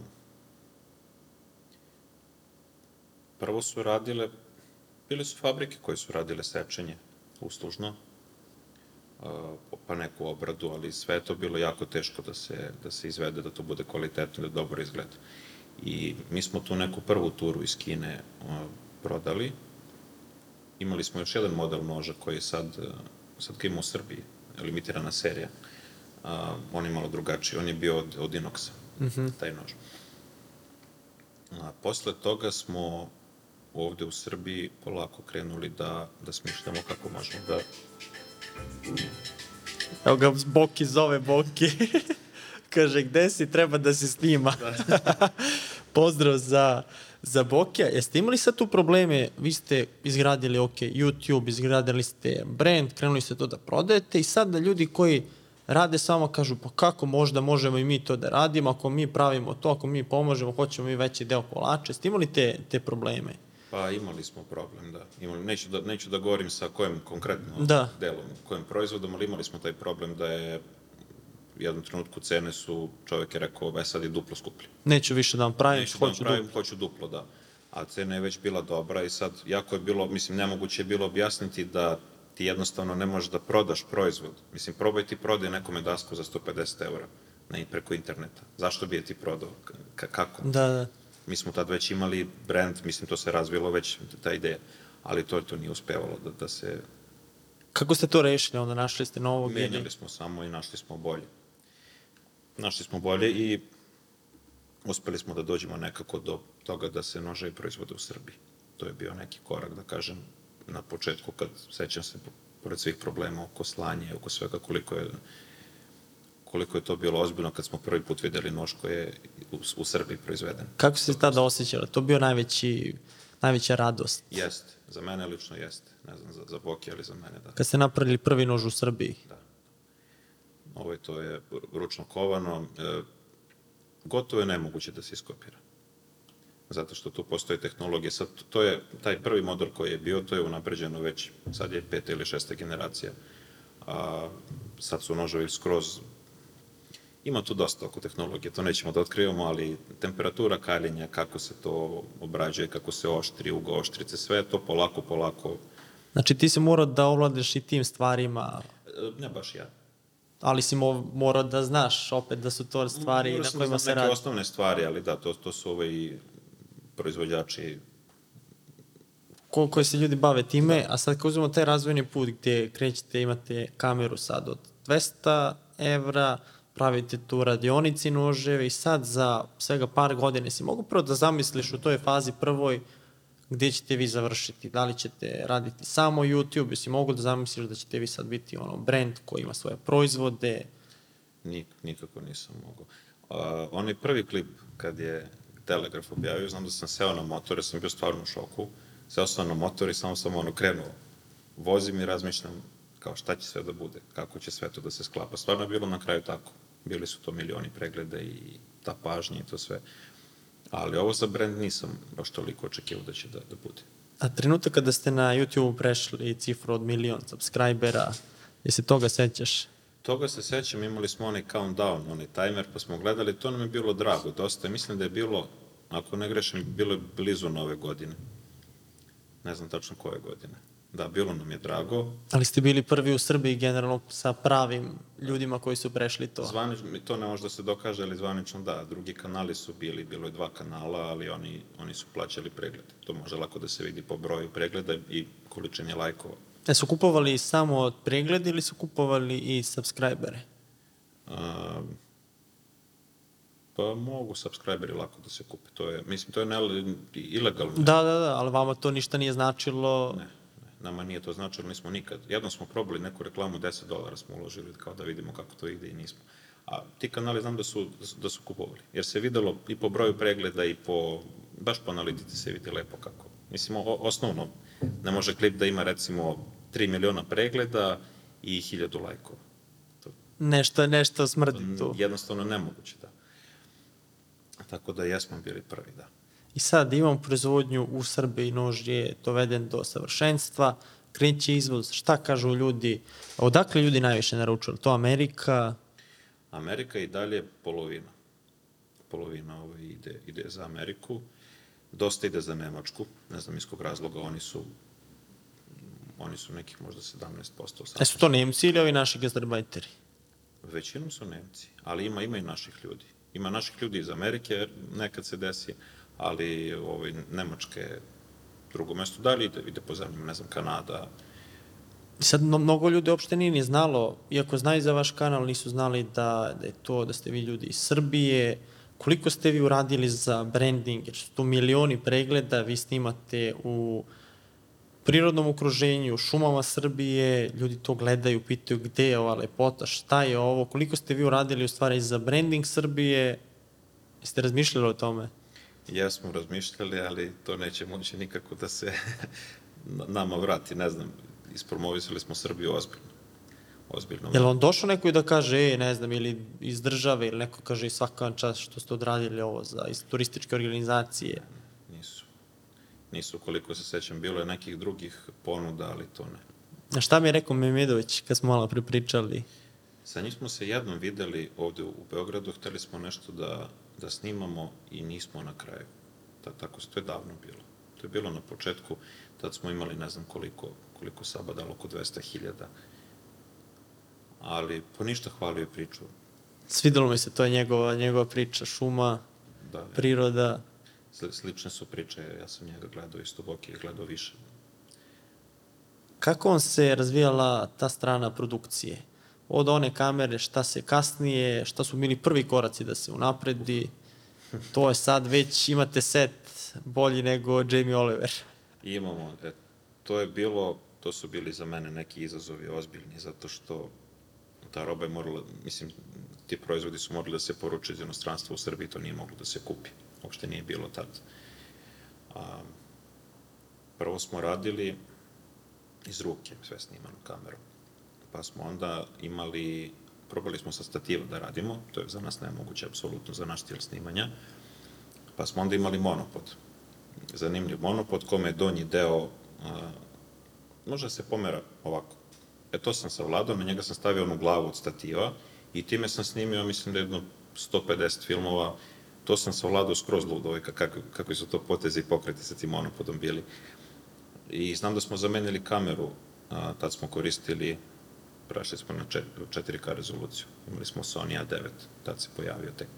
prvo su radile, bile su fabrike koje su radile sečenje uslužno, pa neku obradu, ali sve to bilo jako teško da se, da se izvede, da to bude kvalitetno, da dobro izgleda. I mi smo tu neku prvu turu iz Kine prodali. Imali smo još jedan model noža koji je sad, sad ga ima u Srbiji, limitirana serija. On je malo drugačiji, on je bio od, od inoxa, mm -hmm. taj nož. A, posle toga smo ovde u Srbiji polako krenuli da, da smišljamo kako možemo da... Evo ga Boki zove Boki. Kaže, gde si, treba da se snima. Da. Pozdrav za, za Bokija. Jeste imali sad tu probleme? Vi ste izgradili, ok, YouTube, izgradili ste brand, krenuli ste to da prodajete i sad da ljudi koji rade samo kažu pa kako možda možemo i mi to da radimo, ako mi pravimo to, ako mi pomožemo, hoćemo mi veći deo kolača. Ste imali te, te probleme? Pa imali smo problem, da. Imali, neću, da, neću da govorim sa kojim konkretno da. delom, kojim proizvodom, ali imali smo taj problem da je u jednom trenutku cene su, čovek je rekao, e sad je duplo skuplje. Neću više da vam pravim, Neću hoću da vam pravim, duplo. hoću duplo, da. A cena je već bila dobra i sad, jako je bilo, mislim, nemoguće je bilo objasniti da ti jednostavno ne možeš da prodaš proizvod. Mislim, probaj ti prodaj nekome dasku za 150 eura na, preko interneta. Zašto bi je ti prodao? K kako? Da, da. Mi smo tad već imali brand, mislim, to se razvilo već, ta ideja. Ali to, to nije uspevalo da, da se... Kako ste to rešili? Onda našli ste novog Menjali smo samo i našli smo bolje. Našli smo bolje i uspeli smo da dođemo nekako do toga da se nože i proizvode u Srbiji. To je bio neki korak, da kažem, na početku, kad sećam se, pored svih problema oko slanje, oko svega, koliko je koliko je to bilo ozbiljno kad smo prvi put videli nož koji je u, u Srbiji proizveden. Kako se tada osjećala? To bio najveći, najveća radost? Jeste, za mene lično jeste. Ne znam, za, za Boki, ali za mene da. Kad ste napravili prvi nož u Srbiji? Da. Ovo je, to je ručno kovano. E, gotovo je nemoguće da se iskopira zato što tu postoje tehnologije. Sad, to je, taj prvi model koji je bio, to je unapređeno već, sad je peta ili šesta generacija. A, sad su noževi skroz Ima tu dosta oko tehnologije, to nećemo da otkrivamo, ali temperatura kaljenja, kako se to obrađuje, kako se oštri, ugo oštrice, sve to polako, polako. Znači ti se morao da ovladaš i tim stvarima? E, ne baš ja. Ali si morao da znaš opet da su to stvari Morao na kojima da se radi. Neke osnovne stvari, ali da, to, to su ovaj proizvođači ko, koji se ljudi bave time, da. a sad kad uzmemo taj razvojni put gde krećete, imate kameru sad od 200 evra, pravite tu radionici noževe i sad za svega par godine si mogu prvo da zamisliš u toj fazi prvoj gde ćete vi završiti, da li ćete raditi samo YouTube, jesi mogu da zamisliš da ćete vi sad biti ono brand koji ima svoje proizvode? Nik, nikako nisam mogu. Uh, onaj prvi klip kad je Telegraf objavio, znam da sam seo na motor, sam bio stvarno u šoku, seo sam na motor i samo sam ono krenuo. Vozim i razmišljam kao šta će sve da bude, kako će sve to da se sklapa. Stvarno je bilo na kraju tako. Bili su to milioni pregleda i ta pažnja i to sve. Ali ovo za brand nisam baš toliko očekivao da će da, da bude. A trenutak kada ste na YouTube prešli cifru od milion subscribera, je se toga sećaš? Toga se sećam, imali smo onaj countdown, onaj timer, pa smo gledali, to nam je bilo drago dosta. Mislim da je bilo, ako ne grešim, bilo je blizu nove godine. Ne znam tačno koje godine. Da, bilo nam je drago. Ali ste bili prvi u Srbiji generalno sa pravim ljudima koji su prešli to. Zvanično, to ne može da se dokaže, ali zvanično da. Drugi kanali su bili, bilo je dva kanala, ali oni, oni su plaćali pregled. To može lako da se vidi po broju pregleda i količini lajkova. E su kupovali samo pregled ili su kupovali i subscribere? A, pa mogu subscriberi lako da se kupe. To je, mislim, to je ne, ilegalno. Da, da, da, ali vama to ništa nije značilo... Ne, ne, nama nije to značilo, nismo nikad. Jednom smo probali neku reklamu, 10 dolara smo uložili kao da vidimo kako to ide i nismo. A ti kanali znam da su, da su kupovali. Jer se videlo i po broju pregleda i po, baš po analitici se vidi lepo kako. Mislim, o, osnovno, ne može klip da ima recimo 3 miliona pregleda i 1000 lajkova. To, nešto, nešto smrdi tu. Jednostavno nemoguće, da. Tako da jesmo bili prvi, da. I sad imamo proizvodnju u Srbiji, nož je doveden do savršenstva, kreće izvoz, šta kažu ljudi, odakle ljudi najviše naručuju? To Amerika? Amerika i dalje polovina. Polovina ovo ide, ide za Ameriku. Dosta ide za Nemačku, ne znam iz kog razloga, oni su oni su nekih možda 17%. 18%. E su to Nemci ili ovi naši gastarbajteri? Većinom su Nemci, ali ima, ima i naših ljudi. Ima naših ljudi iz Amerike, nekad se desi, ali ovaj, Nemačke drugo mesto. Da li ide, ide po zemljama, ne znam, Kanada, sad mno- mnogo ljudi uopšte nije ni znalo, iako znaju za vaš kanal, nisu znali da, da je to, da ste vi ljudi iz Srbije. Koliko ste vi uradili za branding, jer su tu milioni pregleda, vi snimate u prirodnom okruženju, šumama Srbije, ljudi to gledaju, pitaju gde je ova lepota, šta je ovo, koliko ste vi uradili u stvari za branding Srbije, jeste razmišljali o tome? Jesmo razmišljali, ali to neće moći nikako da se na- nama vrati, ne znam, ispromovisali smo Srbiju ozbiljno. Ozbiljno. Je li on došao neko i da kaže, e, ne znam, ili iz države, ili neko kaže svaka čast što ste odradili ovo za iz turističke organizacije? Nisu. Nisu, koliko se sećam, bilo je nekih drugih ponuda, ali to ne. A šta mi je rekao Memedović kad smo malo prepričali? Sa njim smo se jednom videli ovde u Beogradu, hteli smo nešto da, da snimamo i nismo na kraju. Ta, tako se, to je davno bilo. To je bilo na početku, tad smo imali ne znam koliko, koliko saba dalo, oko 200.000. Ali, po ništa hvalio je priču. Svidelo mi se, to je njegova, njegova priča, šuma, Da, priroda. sli- slične su priče, ja sam njega gledao isto boki i gledao više. Kako on se razvijala ta strana produkcije? Od one kamere, šta se kasnije, šta su bili prvi koraci da se unapredi? To je sad već, imate set bolji nego Jamie Oliver. Imamo, e, to je bilo, to su bili za mene neki izazovi ozbiljni, zato što ta roba je morala, mislim, ti proizvodi su morali da se poruče iz inostranstva u Srbiji, to nije moglo da se kupi. Uopšte nije bilo tad. A, prvo smo radili iz ruke, sve snimano kamerom. Pa smo onda imali, probali smo sa stativa da radimo, to je za nas nemoguće, apsolutno, za naš stil snimanja. Pa smo onda imali monopod zanimljiv monopod, kome je donji deo, a, može da se pomera ovako. E to sam savladao, na njega sam stavio onu glavu od stativa i time sam snimio, mislim da je jedno 150 filmova, to sam savladao skroz ludo, ovaj, kako, kakvi su to potezi i pokreti sa tim monopodom bili. I znam da smo zamenili kameru, a, tad smo koristili, prešli smo na 4K rezoluciju, imali smo Sony A9, tad se pojavio tek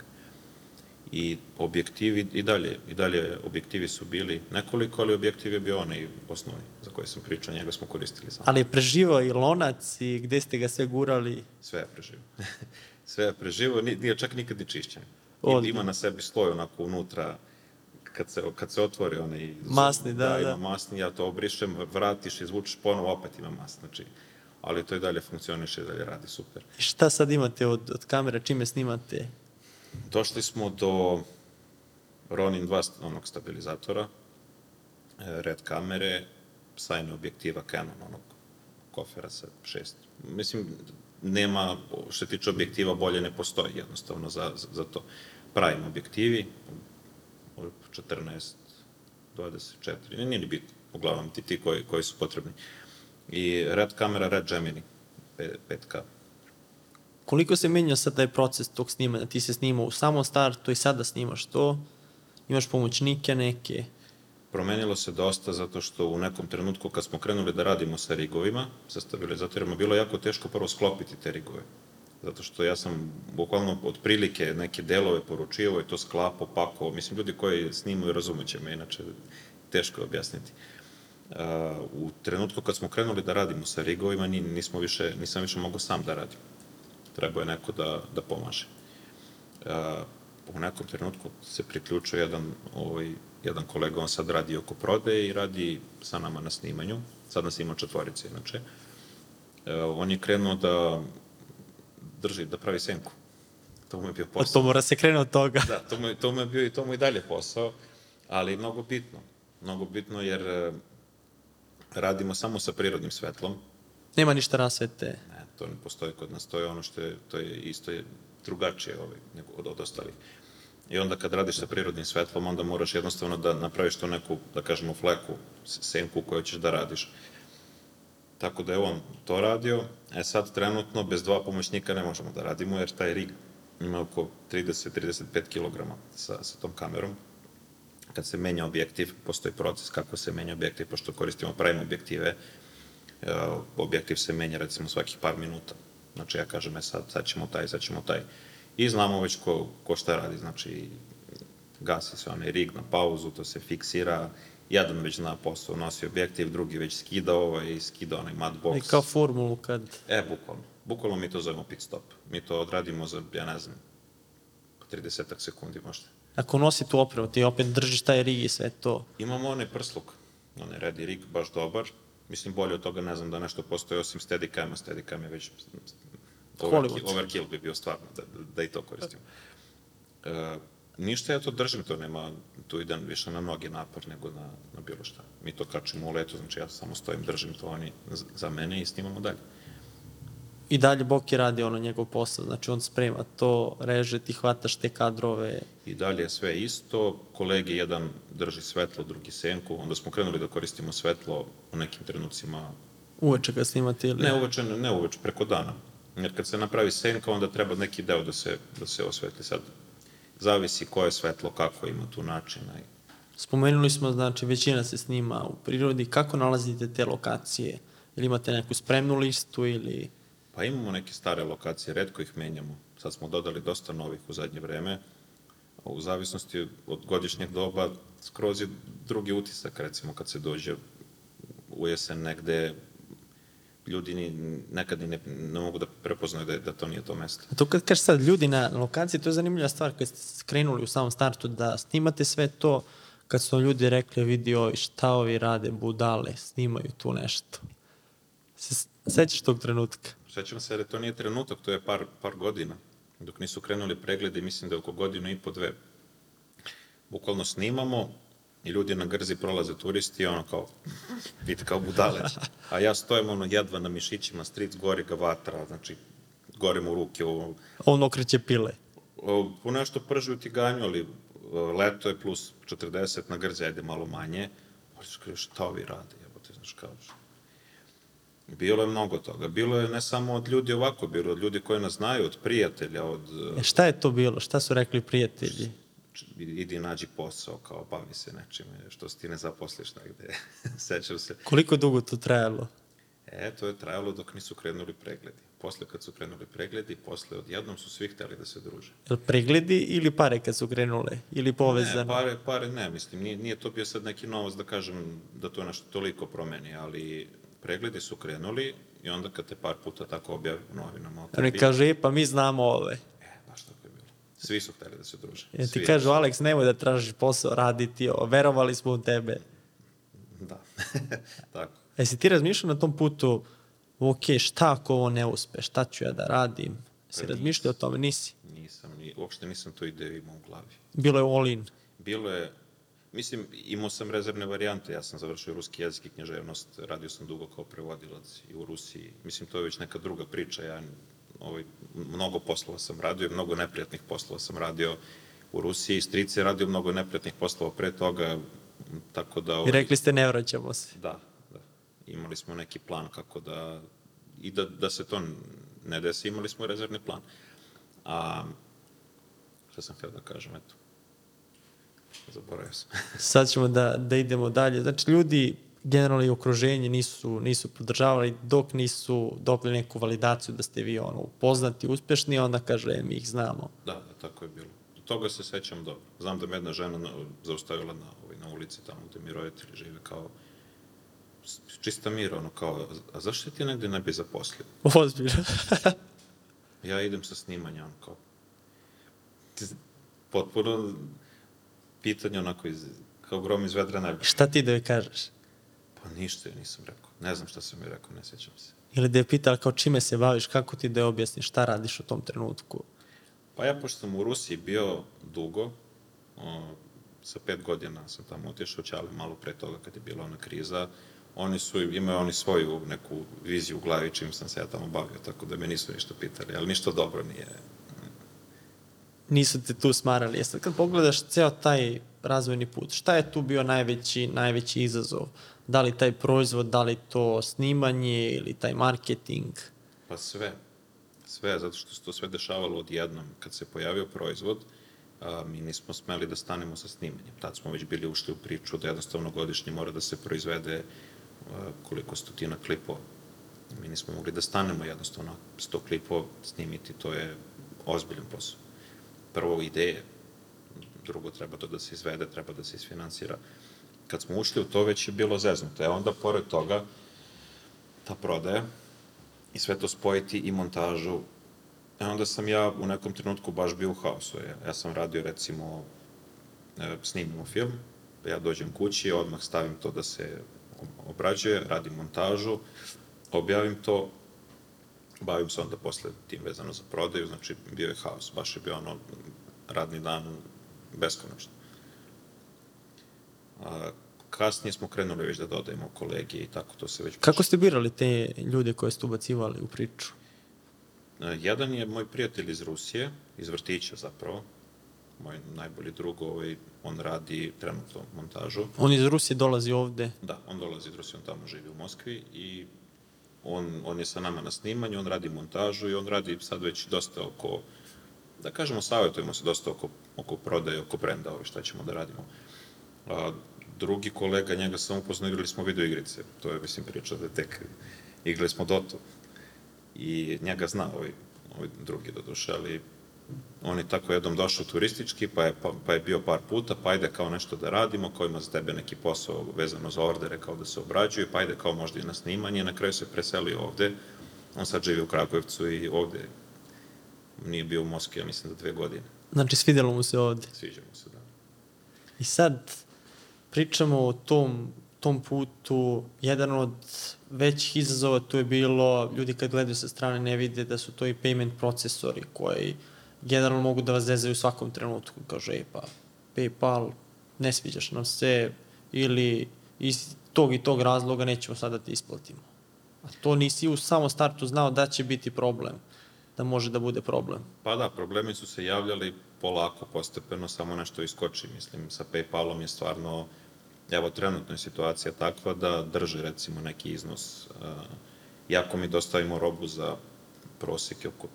i objektivi i dalje, i dalje objektivi su bili nekoliko, ali objektiv je bio onaj osnovni za koji sam pričao, njega smo koristili samo. Ali je preživao i lonac i gde ste ga sve gurali? Sve je preživo. Sve je preživo, ni- nije čak nikad ni čišćen. I, ima na sebi sloj onako unutra, kad se, kad se otvori onaj... Masni, da, da. da. ima masni, ja to obrišem, vratiš, izvučeš ponovo, opet ima masni. Znači, ali to i dalje funkcioniše, i dalje radi super. I šta sad imate od, od kamere, čime snimate? Došli smo do Ronin 2 onog stabilizatora, e, red kamere, sajne objektiva Canon, onog kofera sa šest. Mislim, nema, što se tiče objektiva, bolje ne postoji jednostavno za, za, za to. Pravim objektivi, 14, 24, ne, nije ni bitno, uglavnom ti ti koji, koji su potrebni. I red kamera, red Gemini, 5K. Koliko se menja sad taj proces tog snimanja? Ti se snima u samom startu i sada snimaš to? Imaš pomoćnike neke? Promenilo se dosta zato što u nekom trenutku kad smo krenuli da radimo sa rigovima, sa stabilizatorima, bilo je jako teško prvo sklopiti te rigove. Zato što ja sam bukvalno od prilike neke delove poručio i to sklapo, pako. Mislim, ljudi koji snimaju razumeće me, inače teško je objasniti. Uh, u trenutku kad smo krenuli da radimo sa rigovima, ni, nismo više, nisam više mogao sam da radim. Trebao je neko da, da pomaže. Uh, u nekom trenutku se priključio jedan, ovaj, jedan kolega, on sad radi oko prodaje i radi sa nama na snimanju. Sad nas ima četvorice, inače. Uh, on je krenuo da drži, da pravi senku. To mu je bio posao. to mora se krene od toga. Da, to mu, to mu je bio i to mu i dalje posao, ali mnogo bitno. Mnogo bitno jer e, radimo samo sa prirodnim svetlom. Nema ništa rasvete. Ne, to ne postoji kod nas, to je ono što je, to je isto je drugačije ovaj, nego od, od ostalih. I onda kad radiš sa prirodnim svetlom, onda moraš jednostavno da napraviš tu neku, da kažemo, fleku, senku koju ćeš da radiš. Tako da je on to radio. E sad, trenutno, bez dva pomoćnika ne možemo da radimo, jer taj rig ima oko 30-35 kg sa, sa tom kamerom. Kad se menja objektiv, postoji proces kako se menja objektiv, pošto koristimo pravim objektive, e, objektiv se menja recimo svakih par minuta. Znači ja kažem, e sad, sad ćemo taj, sad ćemo taj. I znamo već ko, ko šta radi, znači gasi se onaj rig na pauzu, to se fiksira, jedan već zna posao, nosi objektiv, drugi već skida ovaj, skida onaj mat box. I kao formulu kad... E, bukvalno. Bukvalno mi to zovemo pit stop. Mi to odradimo za, ja ne znam, 30 sekundi možda. Ako nosi tu opremu, ti opet držiš taj rig i sve to. Imamo onaj prsluk, onaj ready rig, baš dobar. Mislim, bolje od toga ne znam da nešto postoji osim Steadicam-a. Steadicam je već overkill, overkill bi bio stvarno, da, da i to koristim. E, ništa ja to držim, to nema, tu idem više na noge napor nego na, na bilo šta. Mi to kačimo u letu, znači ja samo stojim, držim to oni za mene i snimamo dalje. I dalje Boki radi ono njegov posao, znači on sprema to, reže, ti hvataš te kadrove. I dalje je sve isto, kolege jedan drži svetlo, drugi senku, onda smo krenuli da koristimo svetlo u nekim trenucima. Uveče kad snimate ili? Ne uveče, ne uveče, preko dana. Jer kad se napravi senka, onda treba neki deo da se, da se osvetli. Sad, zavisi koje svetlo, kako ima tu načina. Spomenuli smo, znači, većina se snima u prirodi. Kako nalazite te lokacije? Ili imate neku spremnu listu ili... Pa imamo neke stare lokacije, redko ih menjamo. Sad smo dodali dosta novih u zadnje vreme. U zavisnosti od godišnjeg doba, skroz je drugi utisak, recimo, kad se dođe u jesen negde, ljudi ni, nekad ni ne, ne mogu da prepoznaju da, da to nije to mesto. A to kad kažeš sad ljudi na lokaciji, to je zanimljiva stvar, kad ste krenuli u samom startu da snimate sve to, kad su ljudi rekli, vidi ovi, šta ovi rade, budale, snimaju tu nešto. Se sećaš tog trenutka? Sećam se, ali to nije trenutak, to je par, par godina. Dok nisu krenuli preglede, mislim da je oko godinu i po dve. Bukvalno snimamo, i ljudi na grzi prolaze turisti i ono kao, vidite kao budale. A ja stojem ono jedva na mišićima, stric, gori ga vatra, znači, gore mu ruke. Ovo, On okreće pile. O, po nešto prži u tiganju, ali leto je plus 40, na grzi ajde malo manje. Ali šta ovi rade, jebote, znaš kao, Bilo je mnogo toga. Bilo je ne samo od ljudi ovako, bilo od ljudi koji nas znaju, od prijatelja, od... E šta je to bilo? Šta su rekli prijatelji? idi nađi posao, kao bavi se nečime, što se ti ne zaposliš negde. Sećam se. Koliko dugo to trajalo? E, to je trajalo dok nisu krenuli pregledi. Posle kad su krenuli pregledi, posle odjednom su svi hteli da se druže. Jel pregledi ili pare kad su krenule? Ili povezano? Ne, pare, pare ne, mislim, nije, nije to bio sad neki novost da kažem da to nešto toliko promeni, ali pregledi su krenuli i onda kad te par puta tako objavi u novinama. Oni kaže, e, pa mi znamo ove. Svi su hteli da se druže. Ja ti kažu, Aleks, nemoj da tražiš posao, raditi, o, verovali smo u tebe. Da, tako. E si ti razmišljao na tom putu, ok, šta ako ovo ne uspe, šta ću ja da radim? Si pa razmišljao o tome, nisi? Nisam, ni, uopšte nisam tu ideju imao u glavi. Bilo je all in? Bilo je, mislim, imao sam rezervne varijante, ja sam završio ruski jezik i knježevnost, radio sam dugo kao prevodilac i u Rusiji. Mislim, to je već neka druga priča, ja ovaj, mnogo poslova sam radio, mnogo neprijatnih poslova sam radio u Rusiji, strice je radio mnogo neprijatnih poslova pre toga, tako da... Ovaj, I rekli ste ne vraćamo se. Da, da. Imali smo neki plan kako da, i da, da se to ne desi, imali smo rezervni plan. A, šta sam htio da kažem, eto. Zaboravio sam. Sad ćemo da, da idemo dalje. Znači, ljudi generalno i okruženje nisu, nisu podržavali dok nisu dobili neku validaciju da ste vi ono, poznati, uspešni, onda kaže, e, mi ih znamo. Da, da, tako je bilo. Do toga se sećam dobro. Znam da me jedna žena na, zaustavila na, ovaj, na ulici tamo gde mi roditelji žive kao čista mira, ono kao, a zašto ti negde ne bi zaposlio? Ozbiljno. ja idem sa snimanja, ono kao, potpuno pitanje onako iz, kao grom iz vedra neba. Šta ti da joj kažeš? Pa ništa joj nisam rekao. Ne znam šta sam joj rekao, ne sjećam se. Ili da je pitala kao čime se baviš, kako ti da je objasniš, šta radiš u tom trenutku? Pa ja, pošto sam u Rusiji bio dugo, o, sa pet godina sam tamo otišao, čali malo pre toga kad je bila ona kriza, oni su, imaju oni svoju neku viziju u glavi čim sam se ja tamo bavio, tako da me nisu ništa pitali, ali ništa dobro nije. Nisu te tu smarali. Jeste kad pogledaš ceo taj razvojni put, šta je tu bio najveći, najveći izazov? Da li taj proizvod, da li to snimanje ili taj marketing? Pa sve. Sve, zato što se to sve dešavalo odjednom. Kad se pojavio proizvod, a, mi nismo smeli da stanemo sa snimanjem. Tad smo već bili ušli u priču da jednostavno godišnje mora da se proizvede a, koliko stotina klipova. Mi nismo mogli da stanemo jednostavno 100 klipova snimiti, to je ozbiljan posao. Prvo ideje, drugo treba to da se izvede, treba da se isfinansira. Kad smo ušli u to, već je bilo zeznuto. E onda, pored toga, ta prodaja i sve to spojiti i montažu. E onda sam ja u nekom trenutku baš bio u haosu. Ja, ja sam radio, recimo, e, snimimo film, ja dođem kući, odmah stavim to da se obrađuje, radim montažu, objavim to, bavim se onda posle tim vezano za prodaju, znači bio je haos, baš je bio ono radni dan beskonačno. A, kasnije smo krenuli već da dodajemo kolege i tako to se već... Kako ste birali te ljude koje ste ubacivali u priču? E, Jedan je moj prijatelj iz Rusije, iz vrtića zapravo, moj najbolji drug, ovaj, on radi trenutno montažu. On iz Rusije dolazi ovde. Da, on dolazi iz Rusije, on tamo živi u Moskvi i on, on je sa nama na snimanju, on radi montažu i on radi sad već dosta oko, da kažemo, savjetujemo se dosta oko, oko prodaje, oko brenda, ovaj, šta ćemo da radimo. A, drugi kolega, njega sam upoznao, igrali smo video igrice, to je, mislim, priča da tek igrali smo Dotu. I njega zna ovaj, ovaj drugi do duše, ali on je tako jednom došao turistički, pa je, pa, pa je bio par puta, pa ajde kao nešto da radimo, ko ima za tebe neki posao vezano za ordere, kao da se obrađuje, pa ajde kao možda i na snimanje, na kraju se preselio ovde, on sad živi u Kragujevcu i ovde nije bio u Moskvi, ja mislim da dve godine. Znači, svidjelo mu se ovde. Sviđa mu se, da. I sad pričamo o tom, tom putu. Jedan od većih izazova tu je bilo, ljudi kad gledaju sa strane ne vide da su to i payment procesori koji generalno mogu da vas zezaju u svakom trenutku. Kaže, e pa, PayPal, ne sviđaš nam se, ili iz tog i tog razloga nećemo sada da te isplatimo. A to nisi u samom startu znao da će biti problem, da može da bude problem. Pa da, problemi su se javljali polako, postepeno, samo nešto iskoči. Mislim, sa Paypalom je stvarno, evo, trenutno je situacija takva da drži, recimo, neki iznos. Uh, jako mi dostavimo robu za proseke oko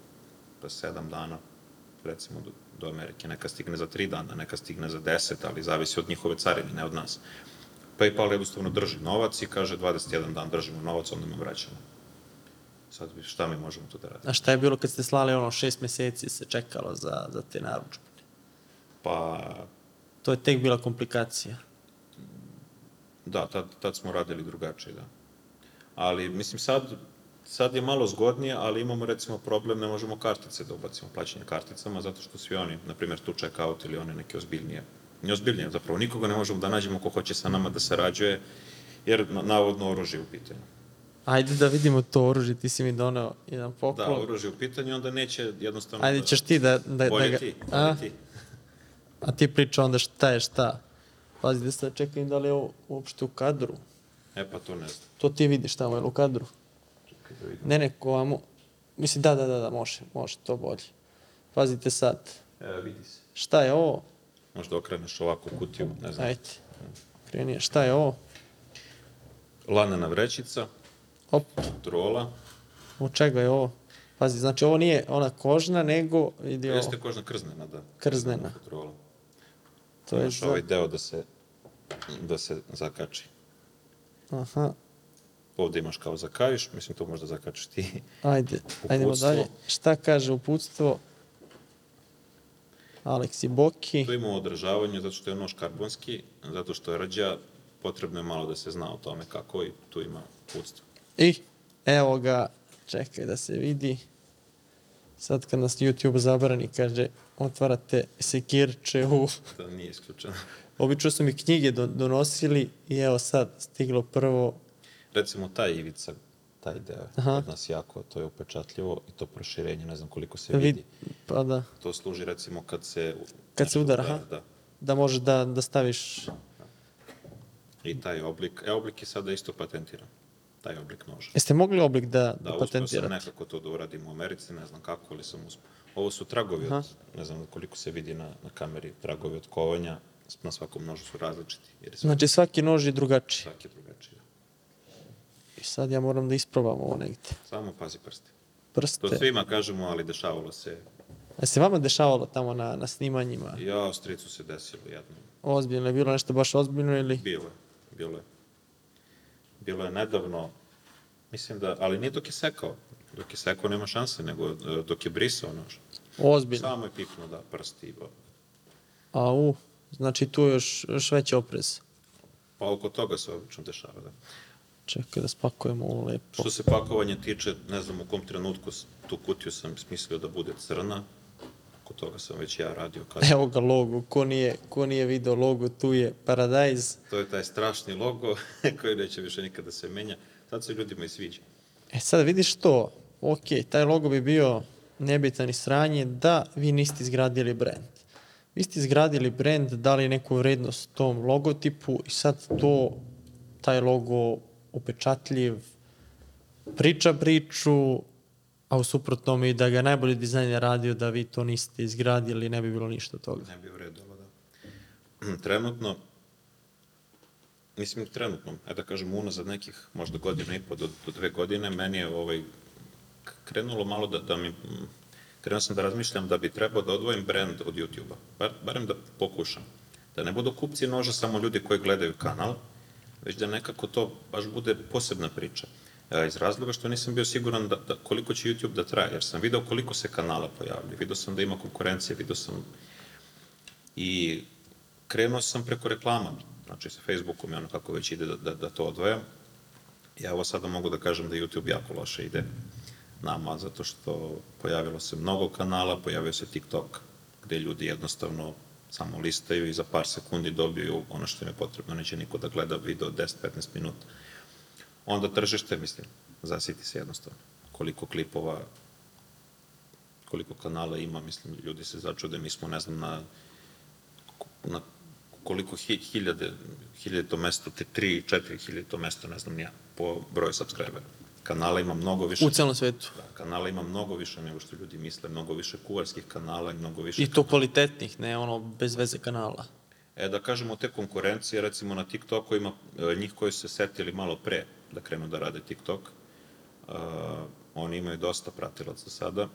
pa, sedam dana, recimo, do, do Amerike. Neka stigne za tri dana, neka stigne za deset, ali zavisi od njihove carine, ne od nas. PayPal jednostavno drži novac i kaže 21 dan držimo novac, onda me vraćamo. Sad šta mi možemo tu da radimo? A šta je bilo kad ste slali ono šest meseci se čekalo za, za te naručbine? Pa, To je tek bila komplikacija. da, tad, tad smo radili drugačije, da. Ali, mislim, sad, sad je malo zgodnije, ali imamo, recimo, problem, ne možemo kartice da ubacimo, plaćanje karticama, zato što svi oni, na primjer, tu check out ili one neke ozbiljnije, ne ozbiljnije, zapravo, nikoga ne možemo da nađemo ko hoće sa nama da sarađuje, jer na, navodno oružje je u pitanju. Ajde da vidimo to oružje, ti si mi doneo jedan Da, poklon. oružje je u pitanju, onda neće jednostavno... Ajde da... ćeš ti da, da, da Bolje ga... ti, a? bolje ti. A ti priča onda šta je šta. Pazi da sad čekam da li je ovo uopšte u kadru. E, pa to ne znam. To ti vidiš tamo, je u kadru? Čekaj da vidim. Ne, ne, ko vamo. Mislim, da, da, da, da, može, može, to bolje. Pazite sad, E, vidi se. šta je ovo? Možda okreneš ovako kutiju, ne znam. Ajde, krenije, šta je ovo? Lanena vrećica, Op, trola, od čega je ovo? Pazi, znači ovo nije ona kožna, nego vidi ovo, jeste kožna krznena, da. Krznena. Trola. to je Imaš za... ovaj deo da se, da se zakači. Aha, Ovde imaš kao zakajiš, mislim to možda zakačiš ti. ajde, ajdemo Uputstvo. dalje. Šta kaže uputstvo? Aleksi Boki. Tu imamo održavanje zato što je nož karbonski, zato što je rđa, potrebno je malo da se zna o tome kako i tu ima uputstvo. I evo ga, čekaj da se vidi. Sad kad nas YouTube zabrani, kaže, otvarate sekirče u... Da nije isključeno. Obično su mi knjige do, donosili i evo sad stiglo prvo. Recimo taj ivica, taj deo, Aha. kod nas jako, to je upečatljivo i to proširenje, ne znam koliko se Vid, vidi. pa da, To služi recimo kad se... Kad se udara, aha. Da. da možeš da, da staviš... I taj oblik, e, oblik je sada isto patentiran. Taj oblik noža. Jeste mogli oblik da, da, Da, uspio sam patentirate? nekako to da uradim u Americi, ne znam kako, ali sam uspio. Ovo su tragovi Aha. od, ne znam koliko se vidi na, na kameri, tragovi od kovanja, na svakom nožu su različiti, jer je svaki, Znači svaki nož je drugačiji. svaki je drugačiji. I sad ja moram da isprobam ovo negde. Samo pazi prste. Prste. To svima kažemo, ali dešavalo se. A se vama dešavalo tamo na, na snimanjima? Ja, stricu se desilo jednom. Ozbiljno je bilo nešto baš ozbiljno ili... Bilo je, bilo je. Bilo je nedavno, Mislim da, ali nije dok je sekao. Dok je sekao nema šanse, nego e, dok je brisao, znaš. Ozbiljno. Samo je pipnuo, da, prsti i. A u, znači tu još, još veći oprez. Pa oko toga se obično dešava, da. Čekaj da spakujemo ovo lepo. Što se pakovanja tiče, ne znam u kom trenutku tu kutiju sam smislio da bude crna. Oko toga sam već ja radio kad Evo ga logo, ko nije, ko nije video logo, tu je Paradise. To je taj strašni logo koji neće više nikada da se menja. Sad se ljudima i sviđa. E sad vidiš to, ok, taj logo bi bio nebitan i sranje da vi niste izgradili brand. Vi ste izgradili brand, dali neku vrednost tom logotipu i sad to, taj logo upečatljiv, priča priču, a u suprotnom i da ga najbolji dizajner radio da vi to niste izgradili, ne bi bilo ništa toga. Ne bi uredilo, da. Trenutno, mislim trenutno, ajde da kažem unazad nekih možda godina i po do, do dve godine, meni je ovaj, krenulo malo da, da mi, krenuo sam da razmišljam da bi trebao da odvojim brand od YouTube-a. Bar, barem da pokušam. Da ne budu kupci noža samo ljudi koji gledaju kanal, već da nekako to baš bude posebna priča. E, iz razloga što nisam bio siguran da, da koliko će YouTube da traje, jer sam video koliko se kanala pojavlja, video sam da ima konkurencije, video sam i krenuo sam preko reklama, znači sa Facebookom i ono kako već ide da, da, da to odvojam. Ja ovo sada mogu da kažem da YouTube jako loše ide nama, zato što pojavilo se mnogo kanala, pojavio se TikTok, gde ljudi jednostavno samo listaju i za par sekundi dobiju ono što im je potrebno, neće niko da gleda video 10-15 minuta. Onda tržište, mislim, zasiti se jednostavno. Koliko klipova, koliko kanala ima, mislim, ljudi se začude, mi smo, ne znam, na na koliko hi, hiljade, hiljade to mesto, te tri, četiri hiljade to mesto, ne znam nija, po broju subscribera. Kanala ima mnogo više. U celom svetu. Da, kanala ima mnogo više nego što ljudi misle, mnogo više kuvarskih kanala i mnogo više... I to kvalitetnih, ne ono bez veze kanala. E, da kažemo, te konkurencije, recimo na TikToku ima e, njih koji su se setili malo pre da krenu da rade TikTok. Uh, oni imaju dosta pratilaca sada.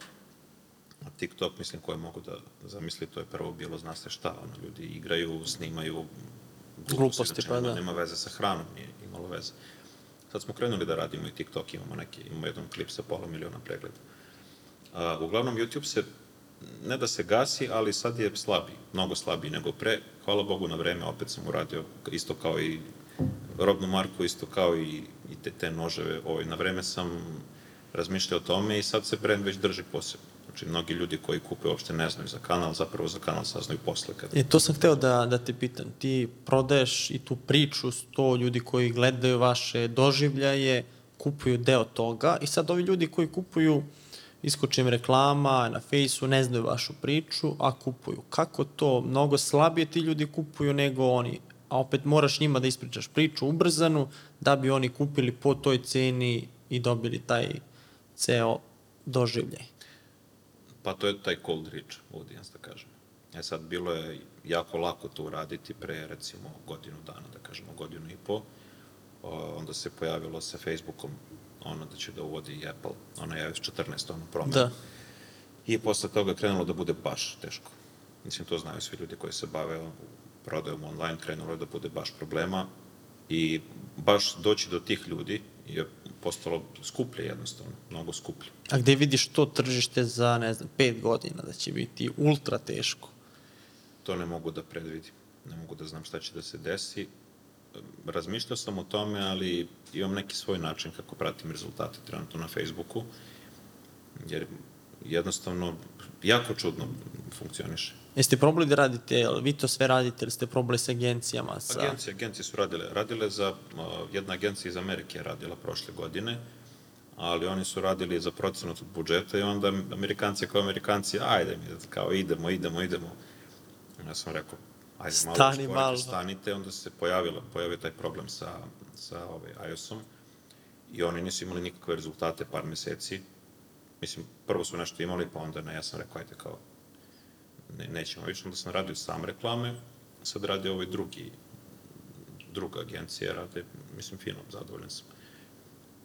A TikTok, mislim, koje mogu da zamisli, to je prvo bilo, zna se šta, ono, ljudi igraju, snimaju Gluposti, znači, pa da. Nema veze sa hranom, nije imalo veze. Sad smo krenuli da radimo i TikTok, imamo neki, imamo jedan klip sa pola miliona pregleda. Uh, uglavnom, YouTube se, ne da se gasi, ali sad je slabiji, mnogo slabiji nego pre. Hvala Bogu na vreme, opet sam uradio isto kao i robnu marku, isto kao i, i te, te noževe. Ovaj, na vreme sam razmišljao o tome i sad se brand već drži posebno. Znači, mnogi ljudi koji kupe uopšte ne znaju za kanal, zapravo za kanal saznaju posle. Kad... E, to sam hteo da, da te pitam. Ti prodaješ i tu priču, sto ljudi koji gledaju vaše doživljaje, kupuju deo toga i sad ovi ljudi koji kupuju iskočim reklama na fejsu, ne znaju vašu priču, a kupuju. Kako to? Mnogo slabije ti ljudi kupuju nego oni. A opet moraš njima da ispričaš priču ubrzanu da bi oni kupili po toj ceni i dobili taj ceo doživljaj. Pa to je taj cold reach audience, da kažem. E sad, bilo je jako lako to uraditi pre, recimo, godinu dana, da kažemo, godinu i po. O, onda se pojavilo sa Facebookom ono da će da uvodi i Apple, ono iOS 14, ono promenu. Da. I posle toga krenulo da bude baš teško. Mislim, to znaju svi ljudi koji se bave prodajom online, krenulo je da bude baš problema i baš doći do tih ljudi je postalo skuplje jednostavno, mnogo skuplje. A gde vidiš to tržište za, ne znam, pet godina, da će biti ultra teško? To ne mogu da predvidim. Ne mogu da znam šta će da se desi. Razmišljao sam o tome, ali imam neki svoj način kako pratim rezultate trenutno na Facebooku, jer jednostavno jako čudno funkcioniše. Jeste probali da radite, jel vi to sve radite ili ste probali sa agencijama? Sa... Agencije, agencije su radile. Radile za, uh, jedna agencija iz Amerike je radila prošle godine, ali oni su radili za procenut od budžeta i onda Amerikanci kao Amerikanci, ajde mi, kao idemo, idemo, idemo. Ja sam rekao, ajde malo Stani usporite, malo. stanite, onda se pojavilo, pojavio taj problem sa, sa ovaj, iOS-om i oni nisu imali nikakve rezultate par meseci. Mislim, prvo su nešto imali, pa onda ne, ja sam rekao, ajde kao, ne, nećemo više, onda sam radio sam reklame, sad radi ovaj drugi, druga agencija, rade, mislim, fino, zadovoljan sam.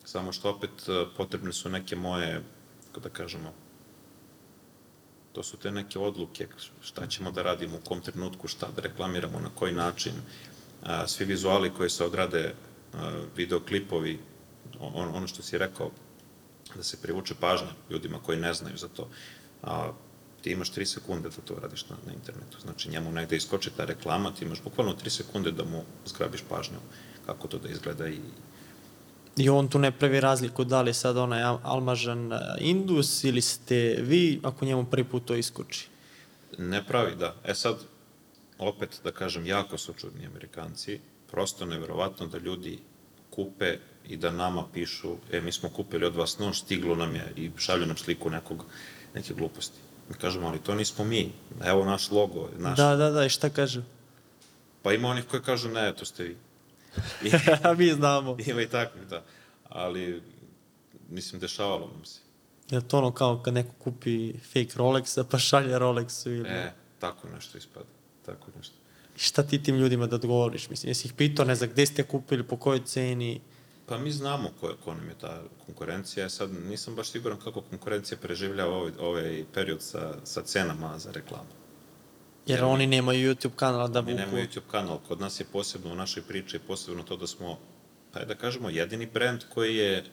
Samo što opet eh, potrebne su neke moje, kako da kažemo, to su te neke odluke, šta ćemo da radimo, u kom trenutku, šta da reklamiramo, na koji način. A, svi vizuali koji se odrade, a, videoklipovi, on, ono što si rekao, da se privuče pažnja ljudima koji ne znaju za to. Ti imaš 3 sekunde da to radiš na, na internetu. Znači njemu negde iskoči ta reklama, ti imaš bukvalno 3 sekunde da mu zgrabiš pažnju kako to da izgleda i I on tu ne pravi razliku da li je sad onaj Almažan e, Indus ili ste vi, ako njemu prvi put to iskoči. Ne pravi, da. E sad, opet da kažem, jako su čudni Amerikanci. Prosto neverovatno da ljudi kupe i da nama pišu, e, mi smo kupili od vas nož, stiglo nam je i šalju nam sliku nekog, neke gluposti. Mi kažemo, ali to nismo mi. Evo naš logo. Naš... Da, da, da, i šta kažu? Pa ima onih koji kažu, ne, to ste vi. I, Mi znamo. ima i takvih, da. Ali, mislim, dešavalo nam se. Je to ono kao kad neko kupi fake Rolexa pa šalje Rolexu ili... E, tako nešto ispada. Tako nešto. I šta ti tim ljudima da odgovoriš? Mislim, jesi ih pitao, ne znam, gde ste kupili, po kojoj ceni? Pa mi znamo ko, ko nam je ta konkurencija, sad nisam baš siguran kako konkurencija preživljava ovaj, ovaj period sa, sa cenama za reklamu. Jer Jer oni nemaju YouTube kanala da vuku... nemamo YouTube kanal, kod nas je posebno u našoj priči, posebno to da smo, pa da kažemo, jedini brand koji je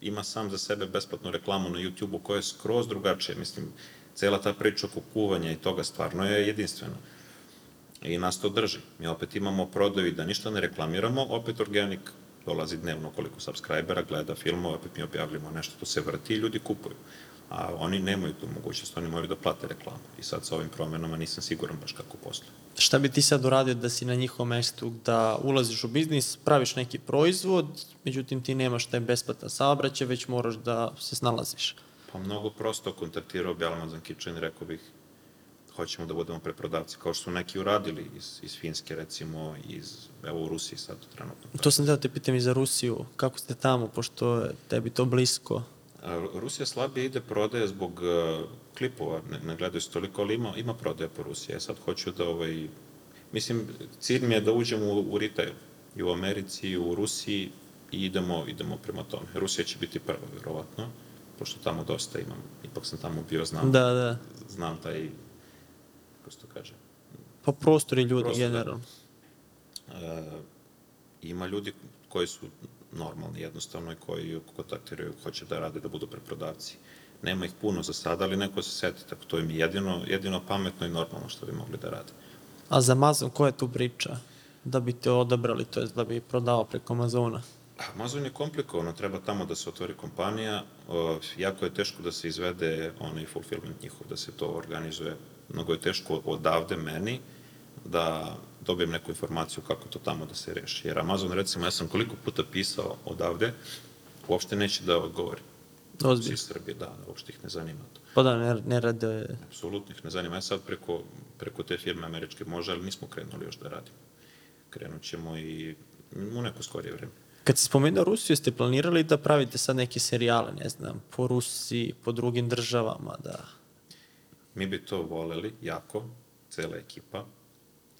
ima sam za sebe besplatnu reklamu na YouTube-u koja je skroz drugačija. Mislim, cela ta priča oko kuvanja i toga stvarno je jedinstvena. I nas to drži. Mi opet imamo prodaju da ništa ne reklamiramo, opet organik dolazi dnevno koliko subscribera, gleda filmove, opet mi objavljamo nešto, to se vrti i ljudi kupuju. A oni nemaju tu mogućnost, oni moraju da plate reklamu. I sad sa ovim promenama nisam siguran baš kako posluju. Šta bi ti sad uradio da si na njihovom mestu, da ulaziš u biznis, praviš neki proizvod, međutim ti nemaš taj besplatan saobraćaj, već moraš da se snalaziš. Pa mnogo prosto kontaktirao bi Amazon Kitchen i rekao bih hoćemo da budemo preprodavci, kao što su neki uradili iz, iz Finske, recimo, iz, evo u Rusiji sad trenutno. To sam da te pitam i za Rusiju, kako ste tamo, pošto je tebi to blisko. A, Rusija slabije ide prodaje zbog uh, klipova, ne, ne gledaju se toliko, ali ima, ima prodaje po Rusiji. Ja sad hoću da, ovaj, mislim, cilj mi je da uđem u, u retail, i u Americi, i u Rusiji, i idemo, idemo prema tome. Rusija će biti prva, verovatno, pošto tamo dosta imam, ipak sam tamo bio, znam, Da, da. znam taj, kako se to kaže, Pa prostori ljudi Prostor, da. generalno. e, ima ljudi koji su normalni jednostavno i koji kontaktiraju, hoće da rade, da budu preprodavci. Nema ih puno za sada, ali neko se seti, tako to im je jedino, jedino pametno i normalno što bi mogli da rade. A za Amazon, koja je tu priča? Da bi te odabrali, to jest da bi prodao preko Amazona. Amazon je komplikovano, treba tamo da se otvori kompanija, jako je teško da se izvede onaj fulfillment njihov, da se to organizuje. Mnogo je teško odavde meni da dobijem neku informaciju kako to tamo da se reši. Jer Amazon, recimo, ja sam koliko puta pisao odavde, uopšte neće da odgovori. Ozbiljno. Iz Srbije, da, uopšte ih ne zanima to. Pa da, ne, ne rade... Apsolutno ih ne zanima. Ja sad preko, preko te firme američke može, ali nismo krenuli još da radimo. Krenut ćemo i u neko skorije vreme. Kad si spomenuo Rusiju, ste planirali da pravite sad neke serijale, ne znam, po Rusiji, po drugim državama, da... Mi bi to voleli jako, cela ekipa,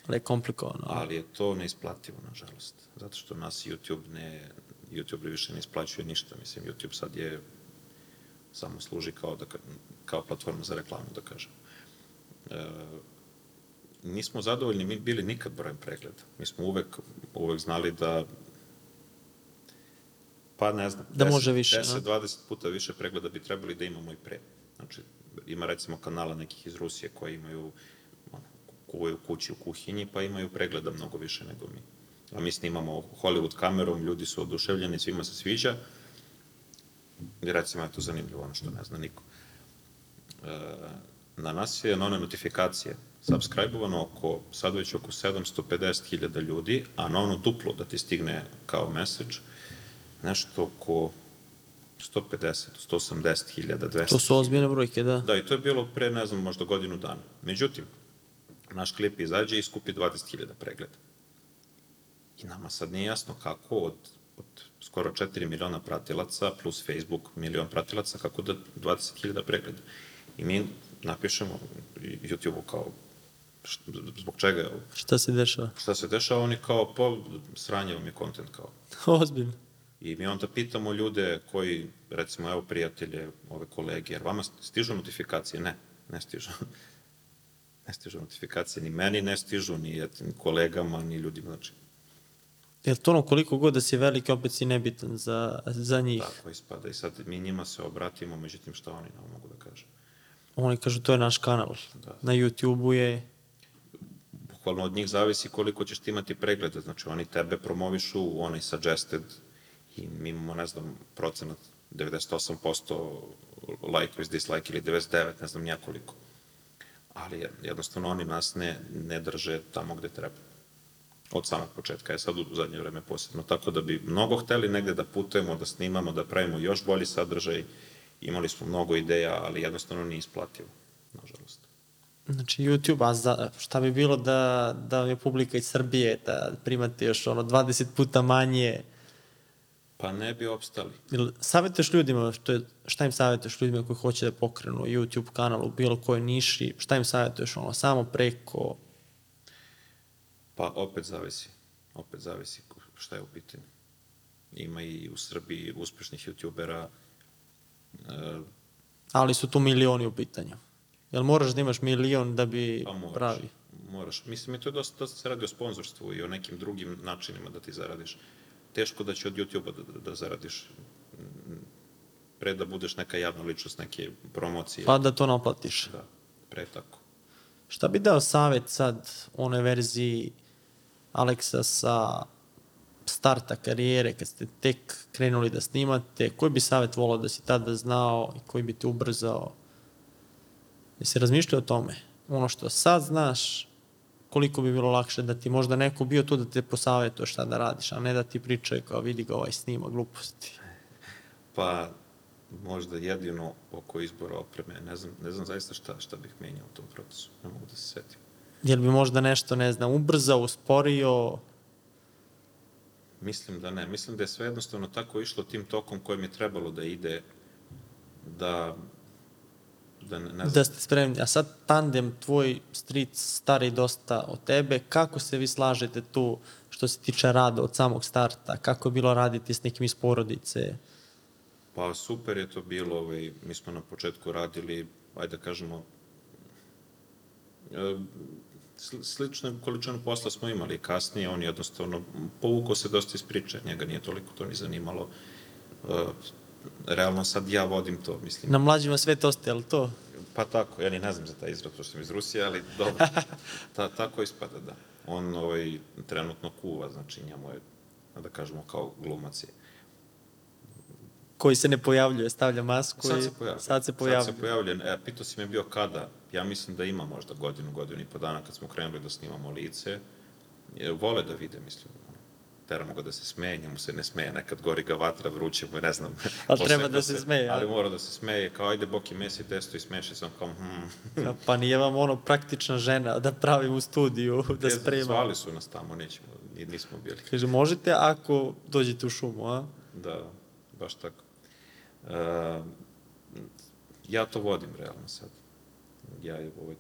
Ali je komplikovano. ali je to neisplativo, nažalost. Zato što nas YouTube ne, YouTube više ne isplaćuje ništa. Mislim, YouTube sad je samo služi kao, da, ka- kao platforma za reklamu, da kažem. E, nismo zadovoljni mi bili nikad brojem pregleda. Mi smo uvek, uvek znali da pa ne znam, Da može više, 10, 20 puta više pregleda bi trebali da imamo i pre. Znači, ima recimo kanala nekih iz Rusije koji imaju kuvaju kući u kuhinji, pa imaju pregleda mnogo više nego mi. A mi snimamo Hollywood kamerom, ljudi su oduševljeni, svima se sviđa. I recimo je to zanimljivo, ono što ne zna niko. E, na nas je na one notifikacije subscribe-ovano oko, sad već oko 750.000 ljudi, a na ono duplo da ti stigne kao message, nešto oko 150, 180.000, 200. To su ozbiljne brojke, da. Da, i to je bilo pre, ne znam, možda godinu dana. Međutim, naš klip izađe i skupi 20.000 pregleda. I nama sad nije jasno kako od, od skoro 4 miliona pratilaca plus Facebook milion pratilaca, kako da 20.000 pregleda. I mi napišemo YouTube-u kao zbog čega je ovo? Šta se dešava? Šta se dešava? Oni kao, pa, sranje vam je kontent kao. Ozbiljno. I mi onda pitamo ljude koji, recimo, evo prijatelje, ove kolege, jer vama stižu notifikacije? Ne, ne stižu. ne stižu notifikacije, ni meni ne stižu, ni, ni kolegama, ni ljudima, znači. Jel to ono koliko god da si veliki, opet si nebitan za, za njih? Tako ispada i sad mi njima se obratimo, međutim šta oni nam mogu da kažu. Oni kažu to je naš kanal. Da. Na YouTube-u je... Bukvalno od njih zavisi koliko ćeš ti imati pregleda, znači oni tebe promovišu, onaj suggested i mi imamo, ne znam, procenat 98% like is dislike ili 99, ne znam nijakoliko. Ali jednostavno oni nas ne, ne drže tamo gde treba. Od samog početka, je sad u zadnje vreme posebno. Tako da bi mnogo hteli negde da putujemo, da snimamo, da pravimo još bolji sadržaj. Imali smo mnogo ideja, ali jednostavno nije isplativo, nažalost. Znači YouTube, a za, šta bi bilo da, da je publika iz Srbije, da primate još ono 20 puta manje, Pa ne bi opstali. Ili savjetuješ ljudima, što je, šta im savjetuješ ljudima koji hoće da pokrenu YouTube kanal u bilo kojoj niši, šta im savjetuješ ono, samo preko, Pa opet zavisi. Opet zavisi šta je u pitanju. Ima i u Srbiji uspešnih youtubera. E, ali su tu milioni u pitanju. Jel moraš da imaš milion da bi pa moraš. pravi? Moraš. Mislim, i to je dosta, dosta se radi o sponzorstvu i o nekim drugim načinima da ti zaradiš. Teško da će od YouTube-a da, da, da zaradiš mm, pre da budeš neka javna ličnost, neke promocije. Pa da to naplatiš. Da, pre tako. Šta bi dao savjet sad onoj verziji Aleksa sa starta karijere, kad ste tek krenuli da snimate, koji bi savjet volao da si tada znao i koji bi te ubrzao? Jesi razmišljao o tome? Ono što sad znaš, koliko bi bilo lakše da ti možda neko bio tu da te posavjetuje šta da radiš, a ne da ti pričaju kao vidi ga ovaj snima gluposti. Pa, možda jedino oko izbora opreme. Ne znam, ne znam zaista šta, šta bih menjao u tom procesu. Ne mogu da se setim. Jel bi možda nešto, ne znam, ubrzao, usporio? Mislim da ne. Mislim da je sve jednostavno tako išlo tim tokom kojim je trebalo da ide, da, da ne, ne znam. Da ste spremni. A sad tandem, tvoj stric stari dosta od tebe, kako se vi slažete tu što se tiče rada od samog starta? Kako je bilo raditi s nekim iz porodice? Pa super je to bilo, ovaj, mi smo na početku radili, ajde da kažemo, e, sl- sličnu količinu posla smo imali kasnije, on jednostavno povukao se dosta iz priče, njega nije toliko to ni zanimalo. Realno sad ja vodim to, mislim. Na mlađima sve to ste, ali to? Pa tako, ja ni ne znam za taj izraz, pošto sam iz Rusije, ali dobro, Ta, tako ispada, da. On ovaj, trenutno kuva, znači njemu je, da kažemo, kao glumac je. Koji se ne pojavljuje, stavlja masku Sad i se pojavlja. sad se pojavljuje. Sad se pojavlja. E, pitao si me bio kada. Ja mislim da ima možda godinu, godinu i po dana kad smo krenuli da snimamo lice. Je, vole da vide, mislim. Teramo ga da se smeje, njemu se ne smeje, nekad gori ga vatra, vruće mu, ne znam. Ali treba da se smeje, Ali mora da se smeje, kao ajde Boki mesi testo i smeši sam kao, hmm. Pa nije vam ono praktična žena da pravi u studiju, da Zvali sprema. su nas tamo, nećemo, ni- nismo bili. Kaže, možete ako dođete u šumu, a? Da, baš tako. E, ja to vodim realno sad. Ja je ovaj,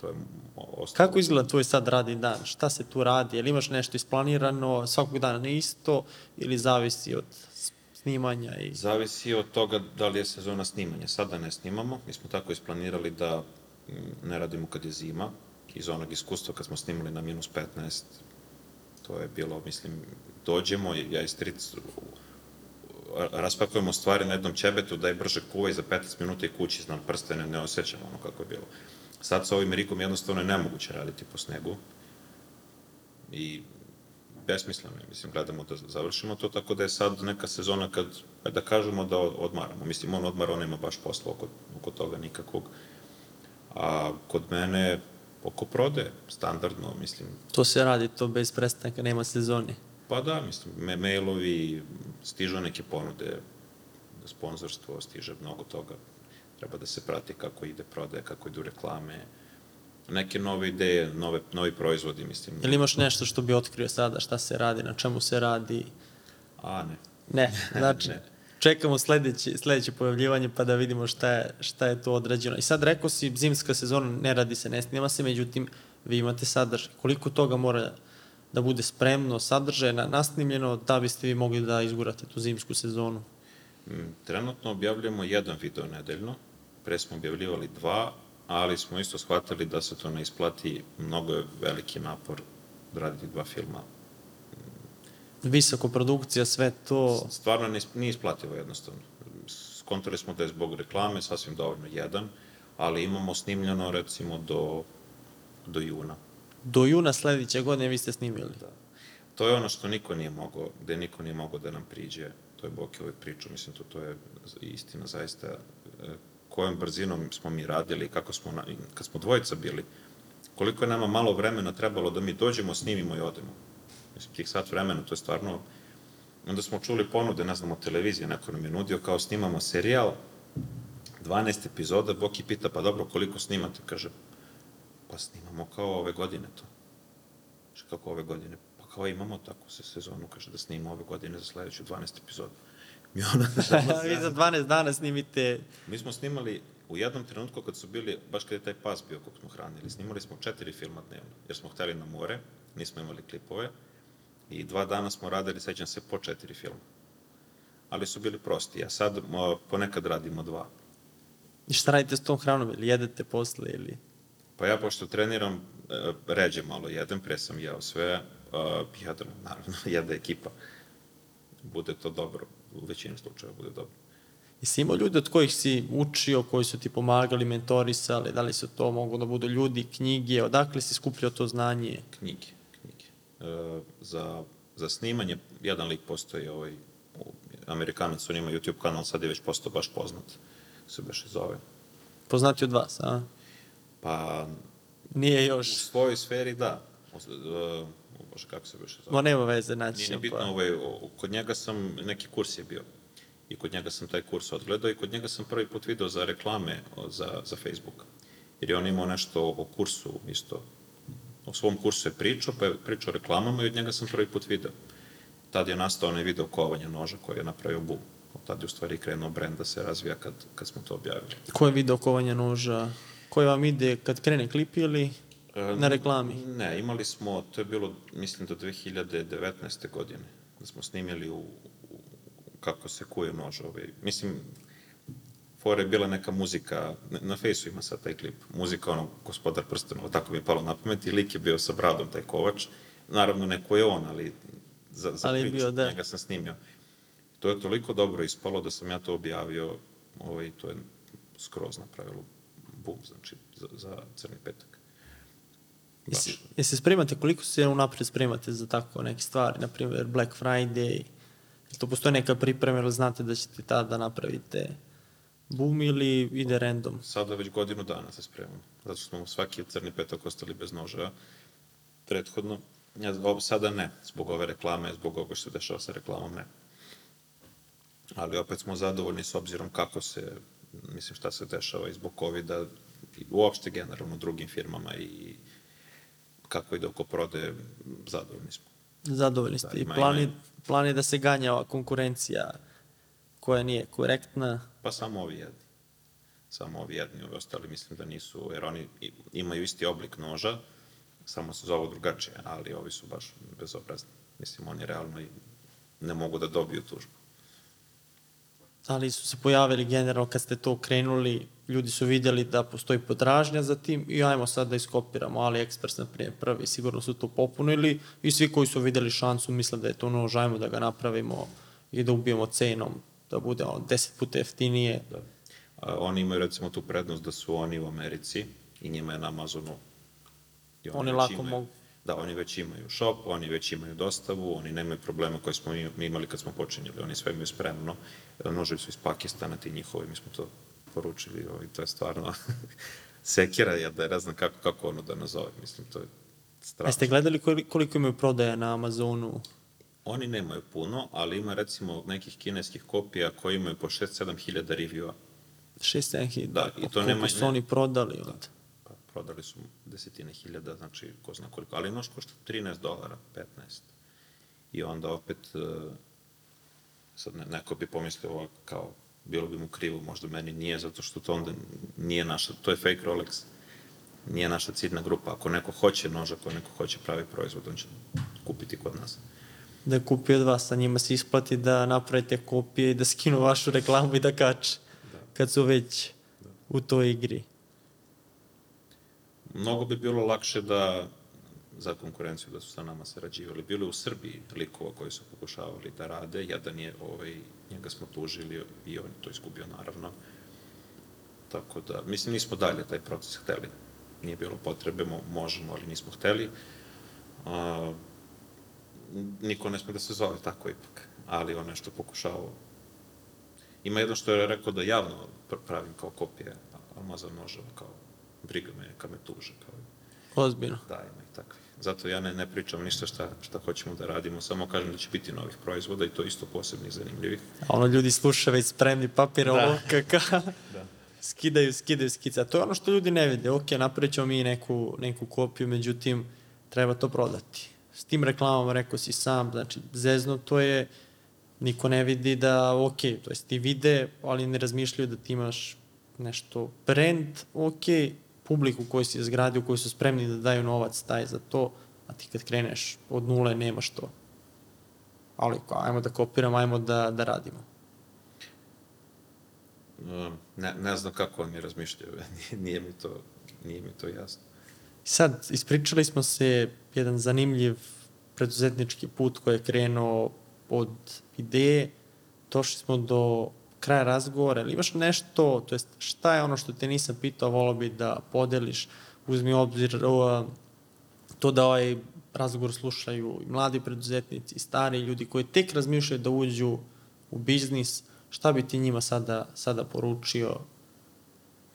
to je ostalo. Kako izgleda tvoj sad radni dan? Šta se tu radi? Jel imaš nešto isplanirano svakog dana na isto ili zavisi od snimanja i... Zavisi od toga da li je sezona snimanja. Sada ne snimamo, mi smo tako isplanirali da mm, ne radimo kad je zima. Iz onog iskustva kad smo snimali na minus 15, to je bilo, mislim, dođemo, ja i stric raspakujemo stvari na jednom ćebetu, daj brže kuvaj za 15 minuta i kući znam prstene, ne osjećam ono kako je bilo. Sad sa ovim rikom jednostavno je nemoguće raditi po snegu i besmisleno je, mislim, gledamo da završimo to, tako da je sad neka sezona kad, da kažemo da odmaramo. Mislim, on odmara, on ima baš posla oko, oko toga nikakvog. A kod mene, oko prode, standardno, mislim, To se radi to bez prestanka, nema sezoni. Pa da, mislim, me, mailovi, stižu neke ponude, sponzorstvo, stiže mnogo toga. Treba da se prati kako ide prodaje, kako idu reklame, neke nove ideje, nove, novi proizvodi, mislim. Jel imaš nešto što bi otkrio sada, šta se radi, na čemu se radi? A, ne. Ne, znači, Ne. čekamo sledeće, sledeće pojavljivanje pa da vidimo šta je, šta je to odrađeno. I sad rekao si, zimska sezona ne radi se, ne snima se, međutim, vi imate sadržaj. Koliko toga mora da bude spremno, sadržajno, nasnimljeno, da biste vi mogli da izgurate tu zimsku sezonu? Mm, Trenutno objavljujemo jedan video nedeljno, pre smo objavljivali dva, ali smo isto shvatili da se to ne isplati, mnogo je veliki napor raditi dva filma. Visoko produkcija, sve to. Stvarno nije, isplativo jednostavno. Skontali smo da je zbog reklame sasvim dovoljno jedan, ali imamo snimljeno recimo do, do juna. Do juna sledeće godine vi ste snimili. Da. To je ono što niko nije mogao, gde niko nije mogao da nam priđe, to je Boki priču, mislim, to, to je istina zaista, e, kojom brzinom smo mi radili, kako smo, na, kad smo dvojica bili, koliko je nama malo vremena trebalo da mi dođemo, snimimo i odemo. Mislim, tih sat vremena, to je stvarno, onda smo čuli ponude, ne znamo, televizije, neko nam je nudio kao snimamo serijal, 12 epizoda, Boki pita, pa dobro, koliko snimate? Kaže, pa snimamo kao ove godine to. Kaže, kako ove godine? Pa kao imamo tako se sezonu, kaže, da snimamo ove godine za sledeću 12 epizoda. Mi ona... vi za 12 dana snimite... Mi smo snimali u jednom trenutku kad su bili, baš kad je taj pas bio kog smo hranili, snimali smo četiri filma dnevno, jer smo hteli na more, nismo imali klipove, i dva dana smo radili, sećam se, po četiri filma. Ali su bili prosti, a sad mo, ponekad radimo dva. I šta radite s tom hranom? Ili jedete posle ili... Pa ja, pošto treniram, e, ređe malo jedem, pre sam jeo sve, uh, jedem, naravno, jede ekipa. Bude to dobro, u većini slučaja bude dobro. Jesi imao ljude od kojih si učio, koji su ti pomagali, mentorisali, da li su to mogu da budu ljudi, knjige, odakle si skupljao to znanje? Knjige, knjige. E, za, za snimanje, jedan lik postoji, ovaj, Amerikanac, on ima YouTube kanal, sad je već postao baš poznat, se beše zove. Poznati od vas, a? Pa... Nije U još. svojoj sferi, da. O, bože, kako se beše zove? Ma nema veze, naći Nije ćemo bitno, pa. ovaj, kod njega sam, neki kurs je bio. I kod njega sam taj kurs odgledao i kod njega sam prvi put video za reklame za, za Facebook. Jer je on imao nešto o kursu isto. O svom kursu je pričao, pa je pričao o reklamama i od njega sam prvi put video. Tad je nastao onaj video kovanja noža koji je napravio Boom. Tad je u stvari krenuo brend da se razvija kad, kad smo to objavili. Ko je video kovanja noža? Koji vam ide kad krene klip ili na reklami? Ne, imali smo, to je bilo, mislim, do 2019. godine, da smo snimili u, u kako se kuje nož. Ovaj. Mislim, fora je bila neka muzika, na, fejsu ima sad taj klip, muzika ono, gospodar prstenova, tako mi je palo na pamet i lik je bio sa bradom, taj kovač. Naravno, neko je on, ali za, za Ali priču, bio, da. njega sam snimio. To je toliko dobro ispalo da sam ja to objavio, ovaj, to je skroz napravilo bum, znači, za, za crni petak. Jesi, Baš. jesi spremate, koliko se unapred spremate za tako neke stvari, na primjer Black Friday, to postoje neka priprema ili znate da ćete tada napravite boom ili ide random? Sada već godinu dana se spremamo, zato što smo svaki crni petak ostali bez noža. Prethodno, ja, sada ne, zbog ove reklame, zbog ovoga što se dešava sa reklamom, ne. Ali opet smo zadovoljni s obzirom kako se, mislim šta se dešava i zbog COVID-a, i uopšte generalno drugim firmama i kako ide oko prode, zadovoljni smo. Zadovoljni ste. Da, I plan je, plan je da se ganja ova konkurencija koja nije korektna. Pa samo ovi jedni. Samo ovi jedni, ovi ostali mislim da nisu, jer oni imaju isti oblik noža, samo se zovu drugačije, ali ovi su baš bezobrazni. Mislim, oni realno ne mogu da dobiju tužbu. Ali su se pojavili generalno kad ste to krenuli, ljudi su vidjeli da postoji potražnja za tim i ajmo sad da iskopiramo AliExpress na primjer prvi, sigurno su to popunili i svi koji su vidjeli šansu misle da je to nož, ajmo da ga napravimo i da ubijemo cenom, da bude on deset puta jeftinije. Da. A, oni imaju recimo tu prednost da su oni u Americi i njima je na Amazonu. I Oni već lako imaju- mogu. Da, oni već imaju shop, oni već imaju dostavu, oni nemaju problema koje smo mi imali kad smo počinjeli, oni sve imaju spremno. Noževi su iz Pakistana, ti njihovi, mi smo to poručili, ovaj, to je stvarno sekira, ja da ne znam kako, kako ono da nazove, mislim, to je strašno. Jeste gledali koli- koliko imaju prodaja na Amazonu? Oni nemaju puno, ali ima recimo nekih kineskih kopija koji imaju po 6-7 hiljada reviewa. 6-7 hiljada. Da, i to Koliko nema- su ne- oni prodali onda? Pa prodali su desetine hiljada, znači ko zna koliko. Ali nož košta 13 dolara, 15. I onda opet, e, sad ne, neko bi pomislio ovako kao, bilo bi mu krivo, možda meni nije, zato što to onda nije naša, to je fake Rolex, nije naša ciljna grupa. Ako neko hoće nož, ako neko hoće pravi proizvod, on će kupiti kod nas. Da je kupio od vas, a njima se isplati da napravite kopije i da skinu vašu reklamu i da kače. Kad su već u toj igri. Mnogo bi bilo lakše da za konkurenciju da su sa nama sarađivali. Bilo je u Srbiji likova koji su pokušavali da rade, jedan je, ovaj, njega smo tužili i on to izgubio naravno. Tako da, mislim, nismo dalje taj proces hteli. Nije bilo potrebe, mo, možemo, ali nismo hteli. A, niko ne sme da se zove tako ipak, ali on nešto pokušavao. Ima jedno što je rekao da javno pravim kao kopije almaza noževa, kao briga me, kad me tuže, kao Ozbiljno. Da, ima i takvih. Zato ja ne, ne pričam ništa šta, šta hoćemo da radimo, samo kažem da će biti novih proizvoda i to isto posebnih zanimljivih. A ono ljudi sluša već spremni papir, Da. ovo kaka. Da. skidaju, skidaju. A to je ono što ljudi ne vide. Ok, napravit ćemo mi neku, neku kopiju, međutim, treba to prodati. S tim reklamama, rekao si sam, znači, zezno to je, niko ne vidi da, ok, to jest ti vide, ali ne razmišljaju da ti imaš nešto brand, ok, publiku koju si izgradio, koji su spremni da daju novac, taj za to, a ti kad kreneš od nule nemaš to. Ali, ajmo da kopiramo, ajmo da, da radimo. Um, Ne, ne znam kako oni razmišljaju, nije, nije, mi to, nije mi to jasno. Sad, ispričali smo se jedan zanimljiv preduzetnički put koji je krenuo od ideje, došli smo do kraja razgovora, ali imaš nešto, to jest šta je ono što te nisam pitao, volao bi da podeliš, uzmi obzir o, to da ovaj razgovor slušaju i mladi preduzetnici, i stari ljudi koji tek razmišljaju da uđu u biznis, šta bi ti njima sada, sada poručio,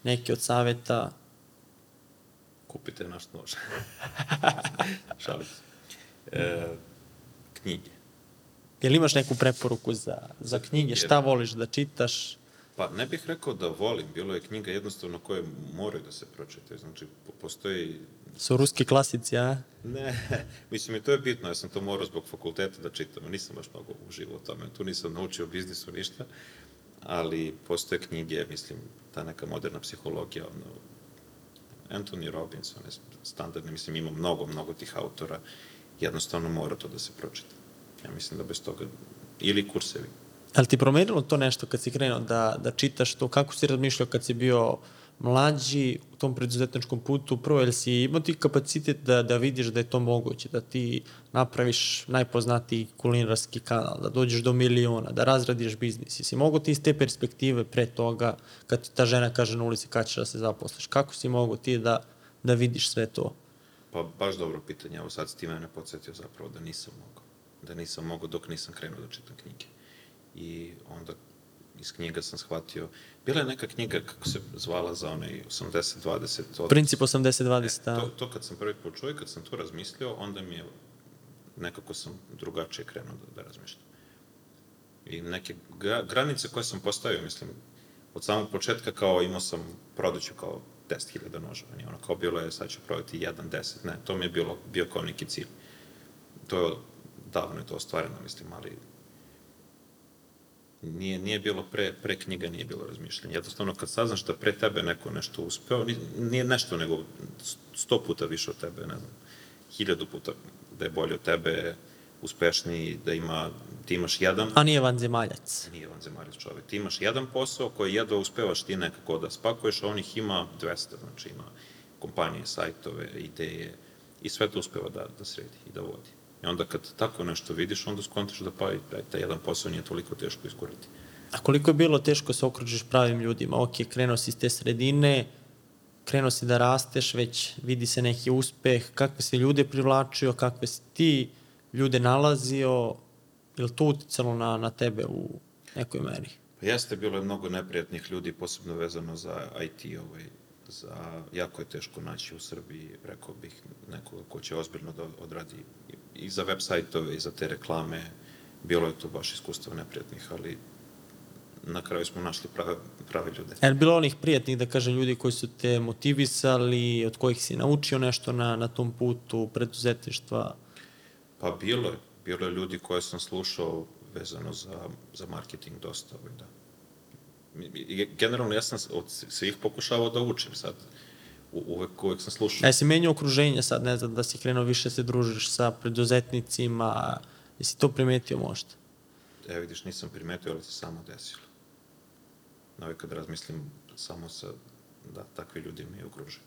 neki od saveta, Kupite naš nož. Šalim se. E, knjige. Jel imaš neku preporuku za, za knjige? Šta voliš da čitaš? Pa ne bih rekao da volim, bilo je knjiga jednostavno koje moraju da se pročitaju, znači po- postoji Su ruski klasici, a? Ne, mislim i to je bitno, ja sam to morao zbog fakulteta da čitam, nisam baš mnogo uživao u tome, tu nisam naučio biznisu ništa, ali postoje knjige, mislim, ta neka moderna psihologija, ono, Anthony Robbins, on je standardni, mislim, ima mnogo, mnogo tih autora, jednostavno mora to da se pročita. Ja mislim da bez toga, ili kursevi, Ali ti promenilo to nešto kad si krenuo da, da čitaš to? Kako si razmišljao kad si bio mlađi u tom preduzetničkom putu? Prvo, jel si imao ti kapacitet da, da vidiš da je to moguće, da ti napraviš najpoznatiji kulinarski kanal, da dođeš do miliona, da razradiš biznis? Jesi mogo ti iz te perspektive pre toga, kad ti ta žena kaže na ulici kada ćeš da se zaposliš, kako si mogo ti da, da vidiš sve to? Pa baš dobro pitanje, evo sad si ti mene podsjetio zapravo da nisam mogao. Da nisam mogao dok nisam krenuo da čitam knjige. I onda iz knjiga sam shvatio, bila je neka knjiga kako se zvala za onaj 80-20 od... Princip 80-20, E, da. to, to kad sam prvi put čuo i kad sam to razmislio, onda mi je nekako sam drugačije krenuo da, da razmišljam. I neke gra, granice koje sam postavio, mislim, od samog početka kao imao sam, prodaću kao 10.000 noževa, nije ono kao bilo je sad ću prodati 1, 10, ne, to mi je bilo, bio kao neki cilj. To je, davno je to ostvareno, mislim, ali nije, nije bilo pre, pre knjiga, nije bilo razmišljanja. Jednostavno, kad saznaš da pre tebe neko nešto uspeo, ni- nije nešto, nego sto puta više od tebe, ne znam, hiljadu puta da je bolje od tebe, uspešniji, da ima, ti imaš jedan, A nije vanzemaljac. nije vanzemaljac čovek, ti imaš jedan posao koji jedva uspevaš ti nekako da spakuješ, a on ih ima 200, znači ima kompanije, sajtove, ideje i sve to uspeva da, da sredi i da vodi. I onda kad tako nešto vidiš, onda skontaš da pa taj, taj jedan posao nije toliko teško iskurati. A koliko je bilo teško se okružiš pravim ljudima? Ok, krenuo si iz te sredine, krenuo si da rasteš, već vidi se neki uspeh, kakve si ljude privlačio, kakve si ti ljude nalazio, je li to uticalo na, na tebe u nekoj meri? Pa jeste, bilo je mnogo neprijatnih ljudi, posebno vezano za IT, ovaj, za, jako je teško naći u Srbiji, rekao bih, nekoga ko će ozbiljno da odradi i, za web sajtove, i za te reklame, bilo je to baš iskustva neprijatnih, ali na kraju smo našli prave, prave ljude. Je li bilo onih prijatnih, da kažem, ljudi koji su te motivisali, od kojih si naučio nešto na, na tom putu preduzetništva? Pa bilo je, bilo je ljudi koje sam slušao vezano za, za marketing dosta, ovaj, da. Generalno ja sam od svih pokušavao da učim sad, U, uvek, uvek sam slušao. A jesi menio okruženje sad, ne znam, da si krenuo više se družiš sa preduzetnicima, jesi to primetio možda? Evo vidiš, nisam primetio, ali se samo desilo. Na kad razmislim samo sa, da takvi ljudi me okruže.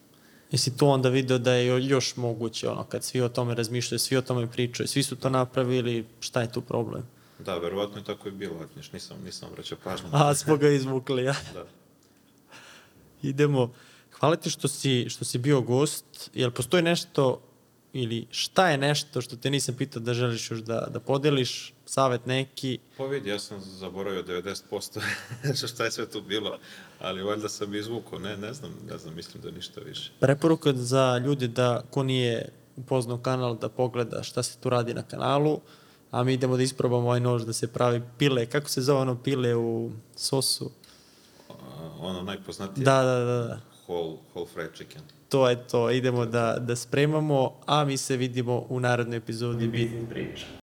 Jesi tu onda video da je jo- još moguće, ono, kad svi o tome razmišljaju, svi o tome pričaju, svi su to napravili, šta je tu problem? Da, verovatno je tako i bilo, nisam, nisam vraćao pažnju. A, smo ga izvukli, ja. Da. Idemo. Hvala ti što si, što si bio gost. Jel postoji nešto ili šta je nešto što te nisam pitao da želiš još da, da podeliš, savet neki, Pa vidi, ja sam zaboravio 90% što šta je sve tu bilo, ali valjda sam izvukao, ne, ne znam, ne znam, mislim da ništa više. preporuka za ljude da ko nije upoznao kanal da pogleda šta se tu radi na kanalu, a mi idemo da isprobamo ovaj nož da se pravi pile, kako se zove ono pile u sosu? Ono najpoznatije, Da, da, da, da. Whole, whole fried chicken. To je to, idemo da, da spremamo, a mi se vidimo u narednoj epizodi Biznis priča.